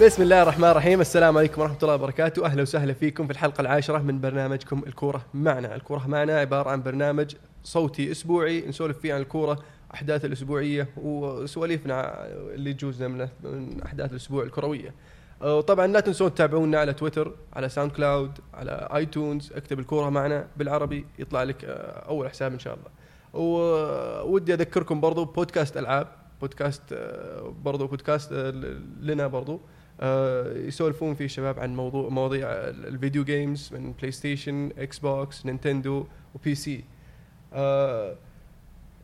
بسم الله الرحمن الرحيم. السلام عليكم ورحمة الله وبركاته. أهلا وسهلا فيكم في الحلقة العاشرة من برنامجكم الكورة معنا. الكورة معنا عبارة عن برنامج صوتي أسبوعي نسولف فيه عن الكورة أحداث الأسبوعية وسواليفنا اللي تجي وزنا من أحداث الأسبوع الكروية. وطبعا لا تنسون تتابعونا على تويتر على ساوند كلاود على آيتونز. اكتب الكورة معنا بالعربي يطلع لك آه، أول حساب إن شاء الله. وودي أذكركم برضو بودكاست ألعاب بودكاست آه، برضو بودكاست لنا برضو. يسولفون فيه الشباب عن موضوع مواضيع ال video games من بلاي ستيشن إكس بوكس نينتندو و PC آه،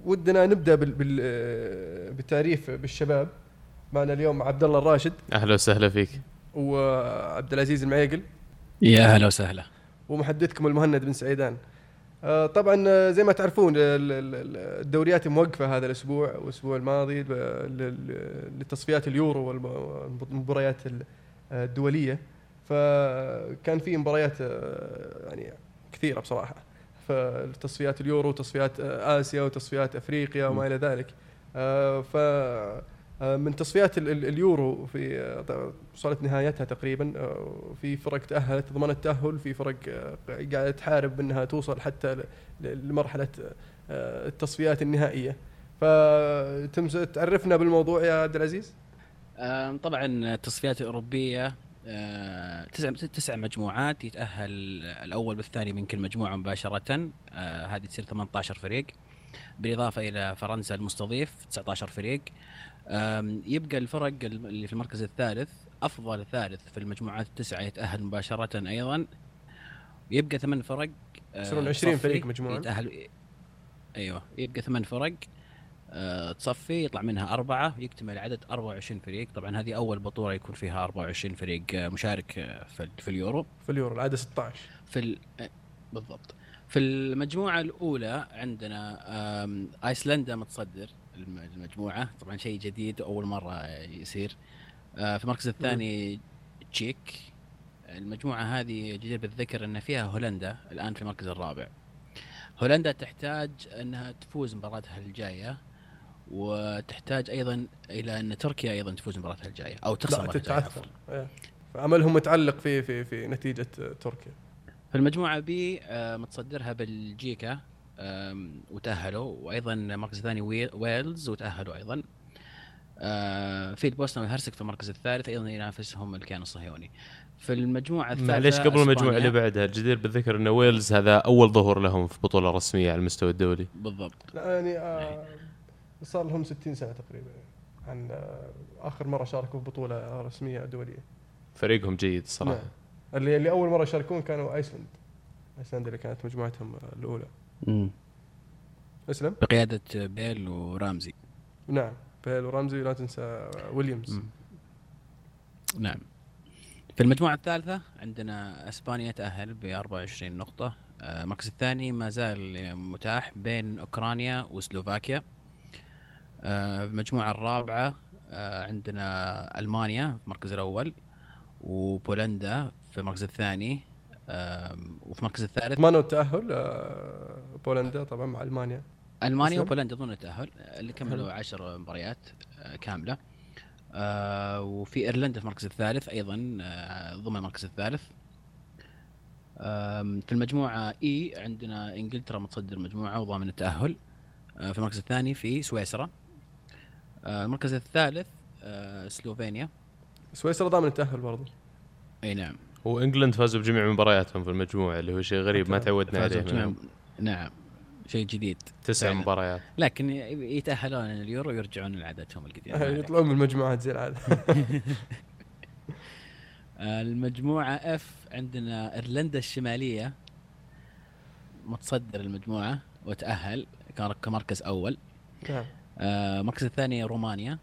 ودنا نبدأ بال بال آه، بالتعريف بالشباب. معنا اليوم عبد الله الراشد. أهلا وسهلا فيك. وعبد العزيز المعيقل. يا هلا وسهلا. ومحدثكم المهند بن سعيدان. آه، طبعا آه، زي ما تعرفون ال- الدوريات موقفة هذا الأسبوع والاسبوع الماضي لتصفيات اليورو والمباريات ال- الدولية. فكان في مباريات آه، يعني كثيرة بصراحة. فتصفيات اليورو وتصفيات آه، آسيا وتصفيات أفريقيا وما إلى ذلك. آه، ف آه، من تصفيات ال- ال- اليورو في آه، وصلت نهايتها تقريبا آه، في فرق تأهلت ضمن التأهل في فرق آه، قاعدة تحارب إنها توصل حتى لمرحلة آه، التصفيات النهائية. فتم تعرفنا بالموضوع يا عبد العزيز؟ طبعا التصفيات الأوروبية آه، تسع تسع مجموعات يتأهل الأول والثاني من كل مجموعة مباشرة آه، هذه تصير 18 فريق بالإضافة إلى فرنسا المستضيف 19 فريق. يبقى الفرق اللي في المركز الثالث أفضل ثالث في المجموعات التسعة يتأهل مباشرة أيضا. يبقى ثمان فرق آه، يصيرون 20 تصفي فريق مجموعة. يتأهل أيوه يبقى ثمان فرق آه، تصفي يطلع منها أربعة يكتمل عدد 24 فريق. طبعا هذه أول بطولة يكون فيها 24 فريق آه، مشارك في اليورو. في اليورو العاده 16 في ال... بالضبط. في المجموعة الأولى عندنا أيسلندا متصدر. الم- المجموعة. طبعا شيء جديد أول مرة آه، يصير. آه، في المركز الثاني تشيك. المجموعة هذه جدير بالذكر أن فيها هولندا الآن في المركز الرابع. هولندا تحتاج أنها تفوز مباراتها الجاية وتحتاج أيضا إلى أن تركيا أيضا تفوز مباراتها الجاية أو تخسر. تتعثر. إيه. فاملهم متعلق في في في نتيجة تركيا. في المجموعة B آه، متصدرها بلجيكا. آم، وتأهلوا. وأيضا المركز الثاني وي- ويلز وتأهلوا أيضا. آه، في البوسنة والهرسك في المركز الثالث أيضا ينافسهم الكيان الصهيوني. في المجموعة الثالثة معليش قبل المجموعة. اللي بعدها الجدير بالذكر إن ويلز هذا أول ظهور لهم في بطولة رسمية على المستوى الدولي. بالضبط. لا يعني آه، صار لهم 60 سنة تقريبا عن آه، آخر مرة شاركوا في بطولة رسمية دولية. فريقهم جيد الصراحه نعم. اللي اللي أول مرة يشاركون كانوا أيسلند. أيسلند اللي كانت مجموعتهم آه، الاولى أسلم؟ بقيادة بيل ورامزي. نعم بيل ورمزي لا تنسى ويليامز. مم. نعم. في المجموعة الثالثة عندنا إسبانيا تأهل ب 24 نقطة. آه، المركز الثاني ما زال متاح بين أوكرانيا وسلوفاكيا. آه، في المجموعة الرابعة آه، عندنا ألمانيا في المركز الأول وبولندا في المركز الثاني. وفي المركز الثالث ضمنوا التاهل آه، بولندا طبعا مع ألمانيا. ألمانيا؟ وبولندا ضمن التاهل اللي كملوا 10 مباريات آه، كاملة. آه، وفي إيرلندا في المركز الثالث أيضا آه، ضمن المركز الثالث. في المجموعة اي عندنا إنجلترا متصدر المجموعه وضامن التأهل. آه، في المركز الثاني في سويسرا. آه، المركز الثالث آه، سلوفينيا. سويسرا ضامن التأهل برضو. أي نعم. وإنجلند فازوا بجميع مبارياتهم في المجموعه اللي هو شيء غريب ما تعودنا عليه منهم. نعم شيء جديد تسع فعلاً. مباريات لكن يتأهلون اليورو ويرجعون لعادتهم القديمة. يطلعون من المجموعات زي العادة المجموعة اف عندنا إيرلندا الشمالية متصدر المجموعة وتأهل كان كمركز أول نعم آه، المركز الثاني رومانيا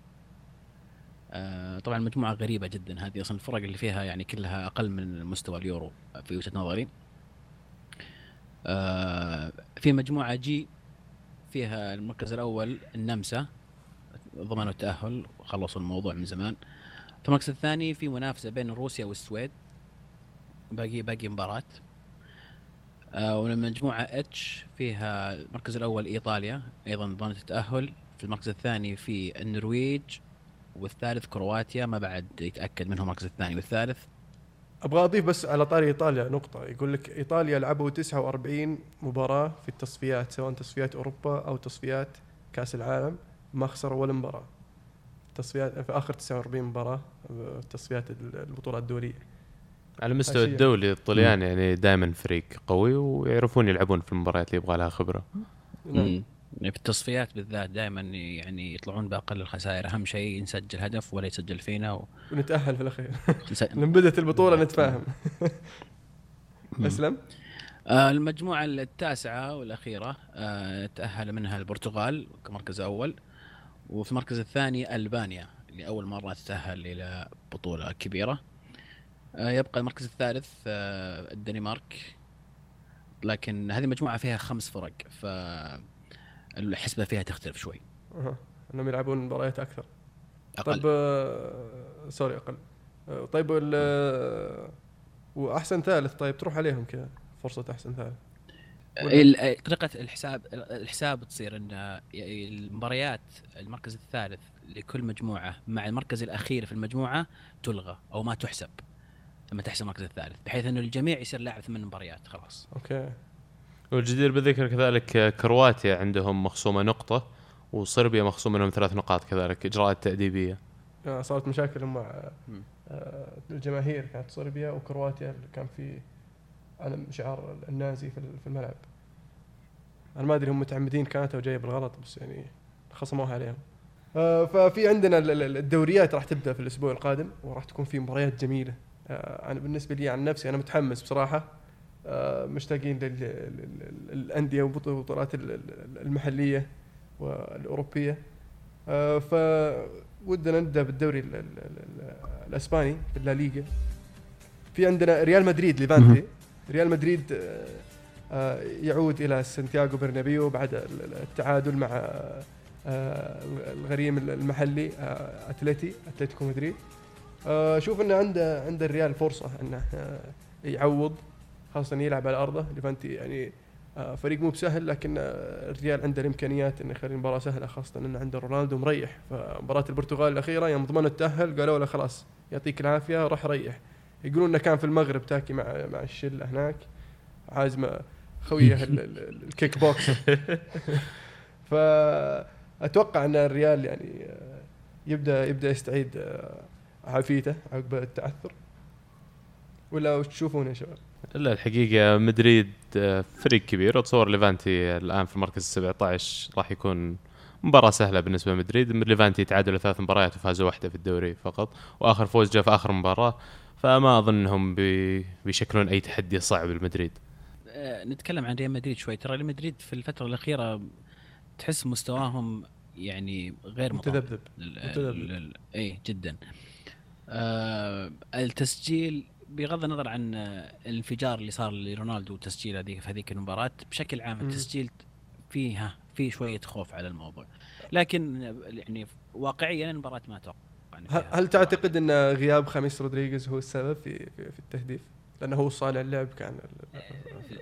طبعا مجموعة غريبة جدا هذه أصلا الفرق اللي فيها يعني كلها أقل من مستوى اليورو في وجهة نظري. آه، في مجموعة جي فيها المركز الأول النمسا ضمنوا التأهل وخلصوا الموضوع من زمان. في المركز الثاني في منافسة بين روسيا والسويد باقي باقي مباراة. آه والمجموعة اتش فيها المركز الأول إيطاليا أيضا ضمنت التأهل في المركز الثاني في النرويج والثالث كرواتيا ما بعد يتأكد منهم المركز الثاني والثالث أبغى أضيف بس على طاري إيطاليا نقطة يقول لك إيطاليا لعبوا 49 مباراة في التصفيات سواء تصفيات أوروبا أو تصفيات كأس العالم ما خسروا ولا مباراة تصفيات في آخر 49 مباراة في تصفيات البطوله الدولية على المستوى. الدولي الطليان يعني دائما فريق قوي ويعرفون يلعبون في المباريات اللي يبغى لها خبرة نعم. مم. يعني في التصفيات بالذات دائما يعني يطلعون بأقل الخسائر. أهم شيء نسجل هدف ولا يسجل فينا و... ونتأهل في الأخير. لما بدات البطولة نتفاهم. أسلم. آه، المجموعة التاسعة والأخيرة آه، تأهل منها البرتغال كمركز أول وفي المركز الثاني ألبانيا اللي أول مرة تتأهل إلى بطولة كبيرة. آه، يبقى المركز الثالث الدنمارك. لكن هذه المجموعة فيها خمس فرق فالحسبة فيها تختلف شوي. أها. إنهم يلعبون مباريات أكثر. أقل. طيب آه، سوري أقل. آه، طيب آه، وأحسن ثالث طيب تروح عليهم كذا فرصة أحسن ثالث. طريقة الحساب الحساب تصير إن المباريات المركز الثالث لكل مجموعة مع المركز الأخير في المجموعة تلغى أو ما تحسب. لما تحسب المركز الثالث بحيث إنه الجميع يصير لاعب ثمان مباريات خلاص. أوكي. والجدير بالذكر كذلك كرواتيا عندهم مخصومة نقطة وصربيا مخصوم منهم ثلاث نقاط كذلك إجراءات تأديبية. آه، صارت مشاكل مع. آه، الجماهير كانت صربيا وكرواتيا اللي كان في علم شعار النازي في في الملعب. أنا ما أدري هم متعمدين كانت أو جاية بالغلط بس يعني خصموها عليهم. آه، ففي عندنا ال- ال- الدوريات راح تبدأ في الأسبوع القادم وراح تكون في مباريات جميلة. أنا بالنسبة لي عن نفسي أنا متحمس بصراحة. مشتاقين للأندية ال- المحلية والأوروبية. آه، فودنا نبدأ بالدوري ال- ال- ال- الأسباني في الليغا في عندنا ريال مدريد ليفانتي. ريال مدريد آه، آه، يعود إلى سانتياغو برنابيو بعد ال- ال- التعادل مع الغريم المحلي أتلتي أتلتيكو مدريد. أشوف انه عنده عند الريال فرصة إنه يعوض. خاصة يلعب على أرضه ليفانتي يعني آه، فريق مو بسهل لكن الريال عنده الإمكانيات إنه يخلي المباراة سهلة خاصة إنه عنده رونالدو مريح. فمباراة البرتغال الأخيرة يوم ضمنوا التأهل قالوا له خلاص يعطيك العافية روح ريح. يقولون إنه كان في المغرب take it مع مع الشلة هناك عازمه خويه ال- ال- ال- الـ kick box. فاتوقع إن الريال يعني آه، يبدأ يبدأ يستعيد آه، عافيته عقب التعثر. ولا وش تشوفون يا شباب؟ لا الحقيقة مدريد آه، فريق كبير. أتصور ليفانتي الآن في المركز 17 راح يكون مباراة سهلة بالنسبة لمدريد، ليفانتي تعادلوا ثلاث مباريات وفازوا واحدة في الدوري فقط، وآخر فوز جاء في آخر مباراة، فما اظن انهم بي بيشكلون أي تحدي صعب لمدريد. آه، نتكلم عن ريال مدريد شوي. ترى ريال مدريد في الفترة الأخيرة تحس مستواهم يعني غير متذبذب. متذبذب. اي جدا. آه التسجيل بغض النظر عن آه، الانفجار اللي صار لرونالدو تسجيل هذيك في هذيك المباراة بشكل عام. التسجيل فيها في شوية خوف على الموضوع. لكن آه، يعني واقعيا المباراة ما أتوقع إن هل, هل تعتقد إن غياب خميس رودريغيز هو السبب في في, في التهديف؟ لأنه هو صانع اللعب كان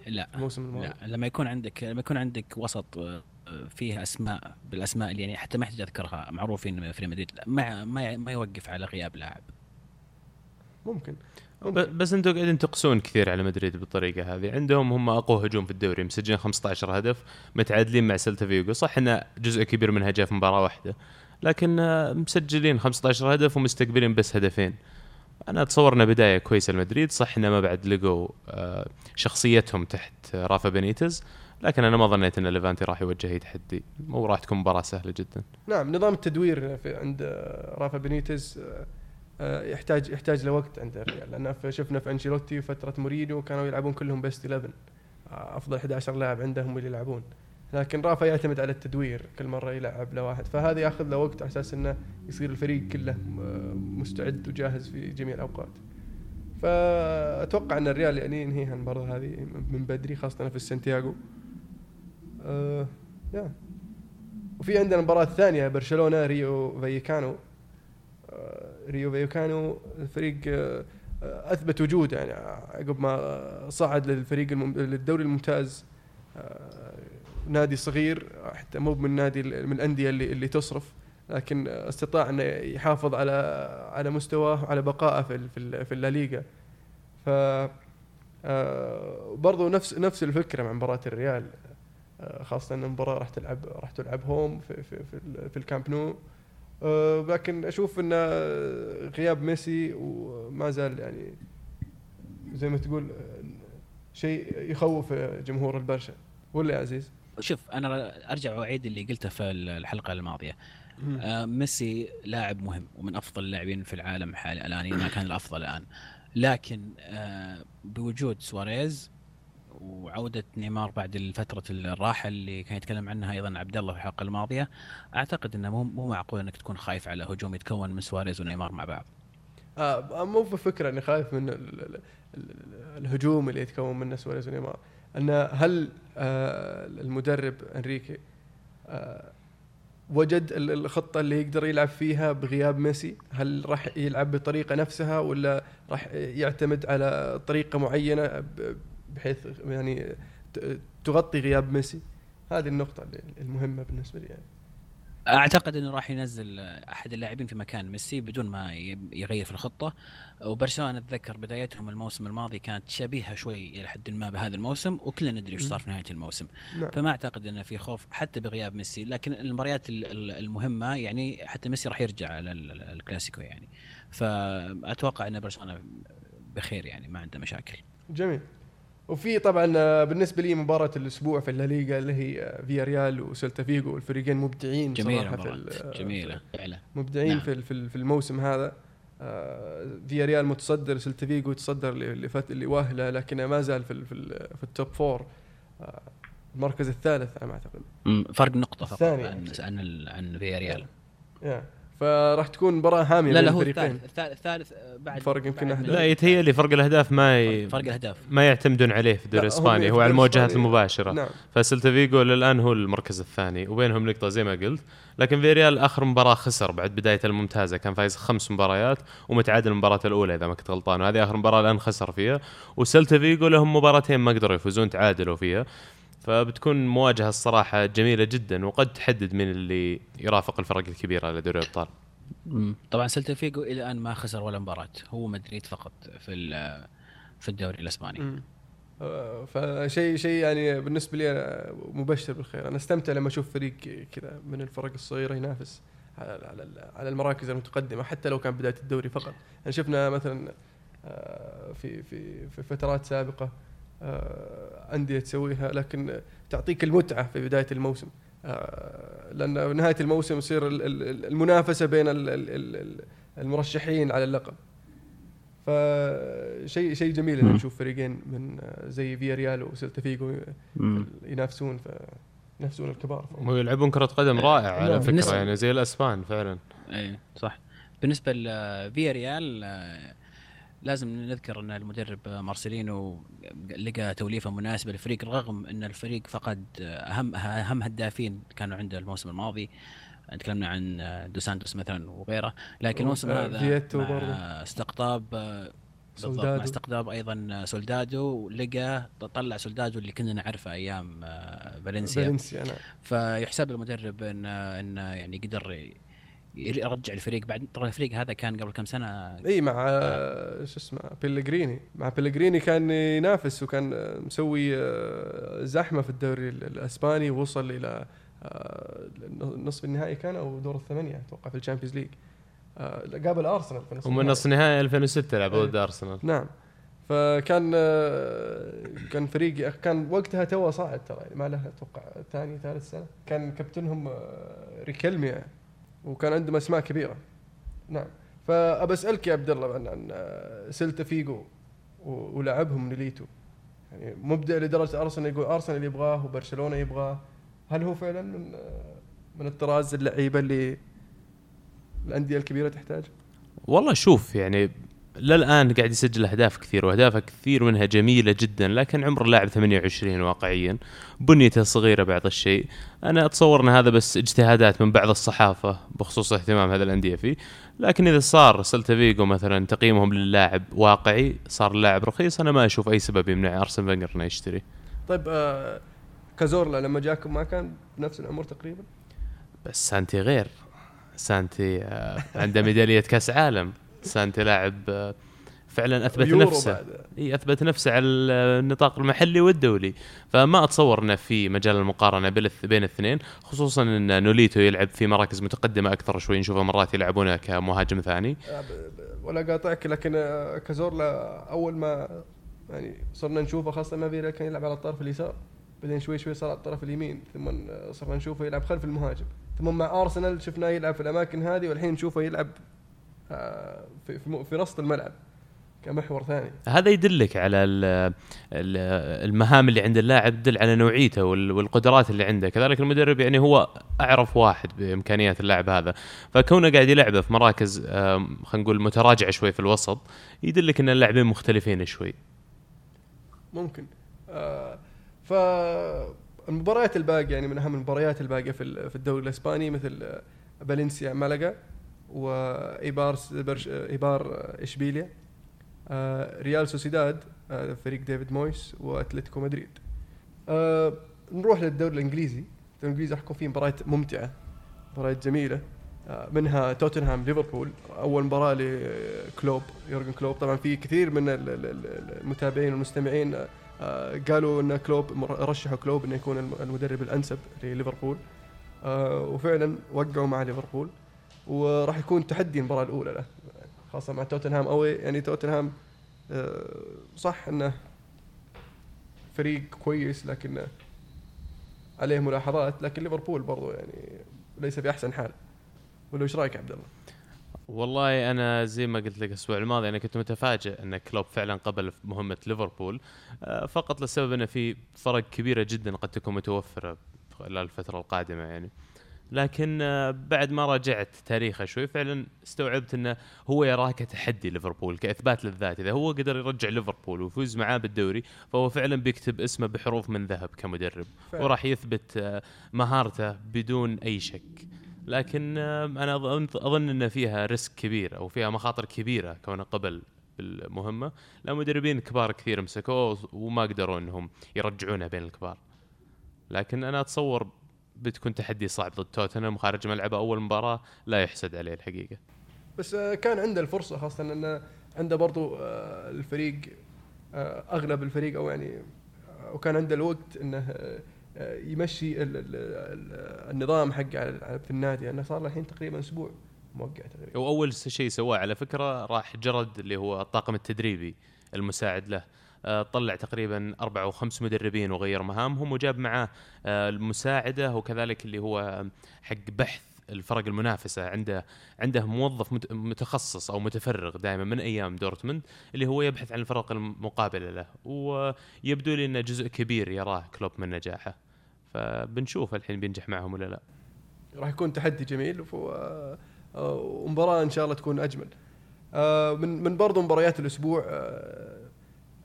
ال- لا. الموسم الماضي. لا. لما يكون عندك لما يكون عندك وسط آه، فيه اسماء بالأسماء اللي يعني حتى ما يحتاج اذكرها معروفين في ريال مدريد ما ما ما يوقف على غياب لاعب. ممكن. بس أنتم قاعدين تقسون كثير على مدريد بالطريقة هذه. عندهم هم أقوى هجوم في الدوري مسجلين 15 هدف متعادلين مع سيلتا فيجو. صح إن جزء كبير منها جاء في مباراة واحدة لكن مسجلين 15 هدف ومستقبلين بس هدفين. أنا أتصور انها بداية كويسة لمدريد. صح انه ما بعد لقوا آه، شخصيتهم تحت رافا بينيتز لكن أنا ما ظنيت إن ليفانتي راح يواجه أي تحدي. وراح تكون مباراة سهلة جدا. نعم نظام التدوير عند آه، رافا بينيتز آه، يحتاج يحتاج لوقت عند الريال لأن شفنا في أنشيلوتي وفتره مورينيو كانوا يلعبون كلهم best 11 آه، أفضل 11 لاعب عندهم اللي يلعبون. لكن رافا يعتمد على التدوير. كل مرة يلعب له واحد فهذا ياخذ له وقت على أساس إنه يصير الفريق كله آه، مستعد وجاهز في جميع الأوقات. فأتوقع إن الريال يعني ينهيها المباراه هذه من بدري خاصة في السنتياغو آه yeah. وفي عندنا المباراة الثانية برشلونة ريو فايكانو. آه، ريو فايكانو الفريق آه، آه، أثبت وجوده يعني عقب ما صعد للفريق. للدوري الممتاز نادي صغير حتى مو من نادي من الأندية اللي اللي تصرف لكن استطاع أنه يحافظ على على مستواه وعلى بقائه في في في الليغا ف برضو نفس نفس الفكرة مع مباراة الريال خاصة إن المباراة راح تلعب راح تلعب هوم في في في, في الكامب نو آه، لكن أشوف إن غياب ميسي وما زال يعني زي ما تقول آه، شيء يخوف جمهور البرشا. ولا يا عزيز؟ شوف أنا أرجع وأعيد اللي قلته في الحلقة الماضية. آه ميسي لاعب مهم ومن أفضل اللاعبين في العالم حاليا الآن ما كان الأفضل الآن. لكن آه بوجود سواريز وعودة نيمار بعد فتره الراحة اللي كان يتكلم عنها أيضا عبد الله في الحلقة الماضية أعتقد إنه مو مو معقول إنك تكون خايف على هجوم يتكون من سواريز ونيمار مع بعض. آه مو بفكرة إني خايف من ال ال ال الهجوم اللي يتكون منه سواريز ونيمار. أن هل آه المدرب إنريكي آه وجد ال- الخطة اللي يقدر يلعب فيها بغياب ميسي؟ هل راح يلعب بالطريقة نفسها ولا راح يعتمد على طريقة معينة ب- بحيث يعني تغطي غياب ميسي. هذه النقطة اللي- المهمة بالنسبة لي يعني. أعتقد إنه راح ينزل أحد اللاعبين في مكان ميسي بدون ما يغير في الخطة. وبرشلونة أتذكر بدايتهم الموسم الماضي كانت شبيهة شوي إلى حد ما بهذا الموسم وكلنا ندري إيش صار في نهاية الموسم. نعم. فما أعتقد إنه في خوف حتى بغياب ميسي. لكن المباريات ال- ال- المهمة يعني حتى ميسي راح يرجع على ال- ال- الكلاسيكو يعني. فأتوقع إن برشلونة بخير يعني ما عنده مشاكل. جميل. وفي طبعا آه، بالنسبة لي مباراة الأسبوع في الليغا اللي هي آه، فيا ريال وسيلتا فيجو الفريقين مبدعين جميلة صراحة في ال- جميلة فعلا مبدعين نعم. في في ال- في الموسم هذا آه، فيا ريال متصدر سيلتا فيجو يتصدر اللي اللي فات الليلة وهلة لكنه ما زال في في, ال- في ال top four آه، المركز الثالث على ما أعتقد فرق نقطة فقط. عن عن عن فيا ريال yeah. فراح تكون مباراة حامية لا لا هو الفريقين. الثالث. الثالث آه، بعد فرق يمكن. من- لا يتهيألي فرق الأهداف ما ي... فرق الأهداف. ما يعتمدون عليه في الدوري الاسباني هو على المواجهات المباشرة. نعم. فسلتا فيجو للآن هو المركز الثاني وبينهم نقطة زي ما قلت. لكن فيريال آخر مباراة خسر بعد بداية الممتازة كان فايز خمس مباريات ومتعادل المباراه الأولى إذا ما كنت غلطان وهذه آخر مباراة الآن خسر فيها. وسلتا فيجو لهم مباراتين ما قدروا يفوزون تعادلوا فيها. فبتكون مواجهة الصراحة جميلة جدا وقد تحدد من اللي يرافق الفرق الكبيرة على دوري الأبطال. طبعا سيلتا فيجو إلى الآن ما خسر ولا مباراة هو مدريد فقط في ال- في الدوري الأسباني مم. آه، فشيء شيء يعني بالنسبة لي أنا مبشر بالخير أنا أستمتع لما أشوف فريق كذا من الفرق الصغيرة ينافس على على على المراكز المتقدمة حتى لو كان بداية الدوري فقط يعني شفنا مثلا آه، في في في فترات سابقة أندية تسويها لكن تعطيك المتعة في بداية الموسم. آه، لأن نهاية الموسم يصير ال- ال- المنافسة بين ال- ال- ال- المرشحين على اللقب. فشيء شيء جميل ان. نشوف فريقين من آه، زي فيا ريال وسيلتا فيجو ينافسون ف ينافسون الكبار. ويلعبون كرة قدم رائعه على نعم. فكرة بالنسبة- يعني زي الأسبان فعلا. اي صح. بالنسبة لفيا ريال آه، لازم نذكر أن المدرب مارسيلينو لقى توليفة مناسبة للفريق رغم أن الفريق فقد أهم أهم هدافين كانوا عنده الموسم الماضي تكلمنا عن دوسانتوس مثلا وغيره لكن الموسم هذا. استقطاب بالضبط مع سولدادو. استقطاب أيضا سولدادو لقى طلع سولدادو اللي كنا نعرفه أيام آه، فالنسيا فالنسيا نعم فيحسب المدرب أن أن يعني قدر يرجع الفريق بعد طبعا الفريق هذا كان قبل كم سنة؟ إي مع آه، شو اسمه بيلغريني مع بيلغريني كان ينافس وكان مسوي آه، زحمة في الدوري ال- الأسباني ووصل إلى آه، نصف النهائي كان أو دور الثمانية أتوقع في ال Champions League. آه، قابل أرسنال في نصف هم النهائي. نص نهائي 2006 لعبوا. ضد أرسنال. نعم. فكان كان فريق كان وقتها تو صاعد ترى يعني ما له أتوقع ثاني ثالث سنة. كان كابتنهم ريكلمي وكان عندهم اسماء كبيرة. نعم. فأبى أسألك يا عبد الله عن عن آه، سيلتا فيجو ولعبهم نوليتو يعني مبدع لدرجة أرسنال يقول أرسنال يبغاه وبرشلونة يبغاه. هل هو فعلا من آه، من الطراز اللعيبة اللي الأندية الكبيرة تحتاج؟ والله شوف يعني للآن قاعد يسجل أهداف كثير وأهدافه كثير منها جميلة جدا لكن عمر اللاعب 28 واقعيا بنيته صغيرة بعض الشيء. أنا أتصور إن هذا بس اجتهادات من بعض الصحافة بخصوص اهتمام هذا الأندية فيه. لكن إذا صار سلتا فيجو مثلا تقييمهم للاعب واقعي صار اللاعب رخيص أنا ما أشوف أي سبب يمنع أرسن فينجر إنه يشتري. طيب آه كازورلا لما جاكم ما كان بنفس العمر تقريبا؟ بس سانتي غير. سانتي آه، عنده ميدالية كأس عالم. سانتي لاعب آه، فعلا أثبت نفسه. إي أثبت نفسه على النطاق المحلي والدولي. فما اتصور انه في مجال المقارنة بين الاثنين خصوصا إن نوليتو يلعب في مراكز متقدمة أكثر شوي نشوفه مرات يلعبونه كمهاجم ثاني. آه، ولا قاطعك لكن آه، كازورلا أول ما يعني صرنا نشوفه خاصة ما فيرا كان يلعب على الطرف اليسار بعدين شوي شوي صار على الطرف اليمين ثم صرنا نشوفه يلعب خلف المهاجم. ثم مع أرسنال شفناه يلعب في الأماكن هذه والحين نشوفه يلعب في في في وسط الملعب كمحور ثاني. هذا يدلك على ال- ال- المهام اللي عند اللاعب تدل على نوعيته وال- والقدرات اللي عنده. كذلك المدرب يعني هو أعرف واحد بإمكانيات اللاعب هذا. فكونه قاعد يلعبه في مراكز خلينا نقول متراجعة شوي في الوسط يدلك إن اللاعبين مختلفين شوي. ممكن. آه ف المباريات الباقية يعني من أهم المباريات الباقية في ال- في الدوري الإسباني مثل آه، فالنسيا مالاغا. وايبار س- برش- آه، ريال سوسيداد آه فريق ديفيد مويس وأتلتيكو مدريد. آه نروح للدوري الإنجليزي. الدوري الإنجليزي راح يكون فيه مباريات ممتعة مباريات جميلة منها توتنهام ليفربول أول مباراة لكلوب يورجن كلوب. طبعا في كثير من ال- ال- ال- المتابعين والمستمعين قالوا إن كلوب رشحوا كلوب إنه يكون الم- المدرب الأنسب لليفربول. وفعلا وقعوا مع ليفربول. وراح يكون تحدي المباراة الأولى له. خاصة مع توتنهام. اوي يعني توتنهام آه، صح إنه فريق كويس لكن عليه ملاحظات. لكن ليفربول برضو يعني ليس في احسن حال. ولا إيش رأيك عبد الله؟ والله أنا زي ما قلت لك الأسبوع الماضي أنا كنت متفاجئ إن كلوب فعلا قبل مهمة ليفربول. آه، فقط لسبب إنه في فرق كبيرة جدا قد تكون متوفرة خلال الفترة القادمة يعني. لكن آه، بعد ما راجعت تاريخه شوي فعلا استوعبت إنه هو يراه كتحدي ليفربول كإثبات للذات. إذا هو قدر يرجع ليفربول ويفوز معاه بالدوري فهو فعلا بيكتب اسمه بحروف من ذهب كمدرب. وراح يثبت آه، مهارته بدون أي شك. لكن آه، أنا أظن أظن إن فيها ريسك كبير أو فيها مخاطر كبيرة كونه قبل بالمهمة. لا مدربين كبار كثير مسكوه وما قدروا إنهم يرجعونه بين الكبار. لكن أنا أتصور بتكون تحدي صعب ضد توتنهام خارج ملعبه أول مباراة لا يحسد عليه الحقيقة. بس آه، كان عنده الفرصة خاصة إن عنده برضو آه، الفريق آه، أغلب الفريق أو يعني وكان عنده الوقت إنه يمشي ال- ال- ال- النظام على- في النادي. انه صار له الحين تقريبا أسبوع موقع تقريبا. وأول شيء سواه على فكرة راح جرد اللي هو الطاقم التدريبي المساعد له. طلع تقريبا أربع أو خمس مدربين وغير مهامهم وجاب معاه آه، المساعدة وكذلك اللي هو حق بحث الفرق المنافسة. عنده عنده موظف مت- متخصص أو متفرغ دائما من أيام دورتموند اللي هو يبحث عن الفرق المقابلة له ويبدو لي إنه جزء كبير يراه كلوب من نجاحه. فبنشوف الحين بينجح معهم ولا لا. راح يكون تحدي جميل آه، آه، ومباراة إن شاء الله تكون أجمل. آه، من من برضو مباريات الأسبوع آه،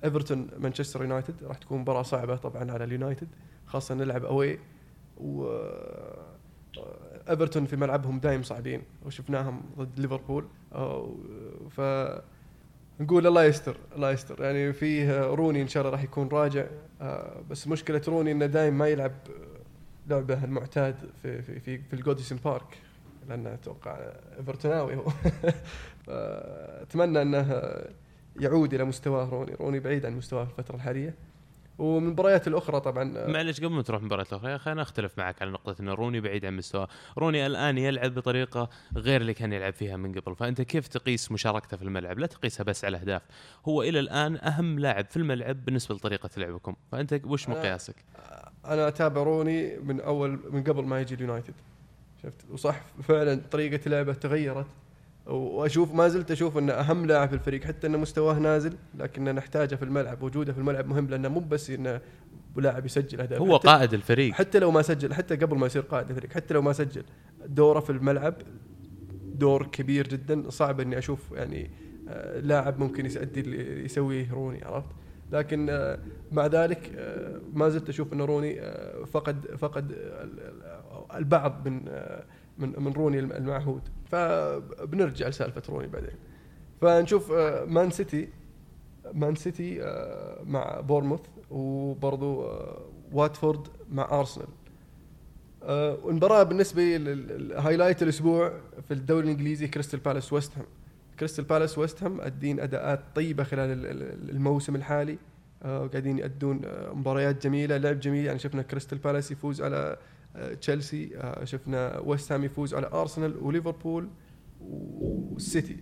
إيفرتون مانشستر يونايتد راح تكون مباراة صعبة طبعا على اليونايتد خاصة نلعب away و إيفرتون في ملعبهم دايم صعبين وشفناهم ضد ليفربول ف نقول الله يستر الله يستر يعني فيه روني إن شاء الله راح يكون راجع آه، بس مشكلة روني إنه دايم ما يلعب لعبة المعتاد في في في, في الجوديسون بارك لأنه أتوقع إيفرتوناوي هو. اتمنى إنه يعود إلى مستواه روني روني بعيد عن مستواه في الفترة الحالية. ومن المباريات الأخرى طبعا معلش قبل ما تروح المباراة الأخرى يا أخي أنا أختلف معك على نقطة أن روني بعيد عن مستواه. روني الآن يلعب بطريقة غير اللي كان يلعب فيها من قبل. فأنت كيف تقيس مشاركته في الملعب؟ لا تقيسها بس على أهداف. هو إلى الآن أهم لاعب في الملعب بالنسبة لطريقة لعبكم. فأنت وش أنا- مقياسك؟ أنا أتابع روني من أول من قبل ما يجي اليونايتد. شفت؟ وصح فعلا طريقة لعبه تغيرت. وأشوف ما زلت أشوف انه أهم لاعب في الفريق حتى انه مستواه نازل لكننا نحتاجه في الملعب وجوده في الملعب مهم لأنه مو بس انه لاعب يسجل أهداف هو قائد الفريق. حتى لو ما سجل حتى قبل ما يصير قائد الفريق حتى لو ما سجل دوره في الملعب دور كبير جدا صعب إني أشوف يعني آه، لاعب ممكن يؤدي اللي يسويه روني عرفت؟ لكن آه، مع ذلك آه، ما زلت أشوف إن روني فقد فقد ال- ال- البعض من من من روني الم- المعهود. فبنرجع لسالفة روني بعدين. فنشوف آه، مان سيتي مان سيتي آه، مع بورنموث وبرضو آه، واتفورد مع أرسنال. والمباراه بالنسبة ال highlight الأسبوع في الدوري الإنجليزي كريستال بالاس ويست هام. كريستال بالاس ويست هام أدين أداءات طيبة خلال ال- ال- الموسم الحالي. قاعدين يأدون آه، مباريات جميلة لعب جميل. يعني شفنا كريستال بالاس يفوز على تشيلسي آه، شفنا ويست هام يفوز على أرسنال وليفربول والسيتي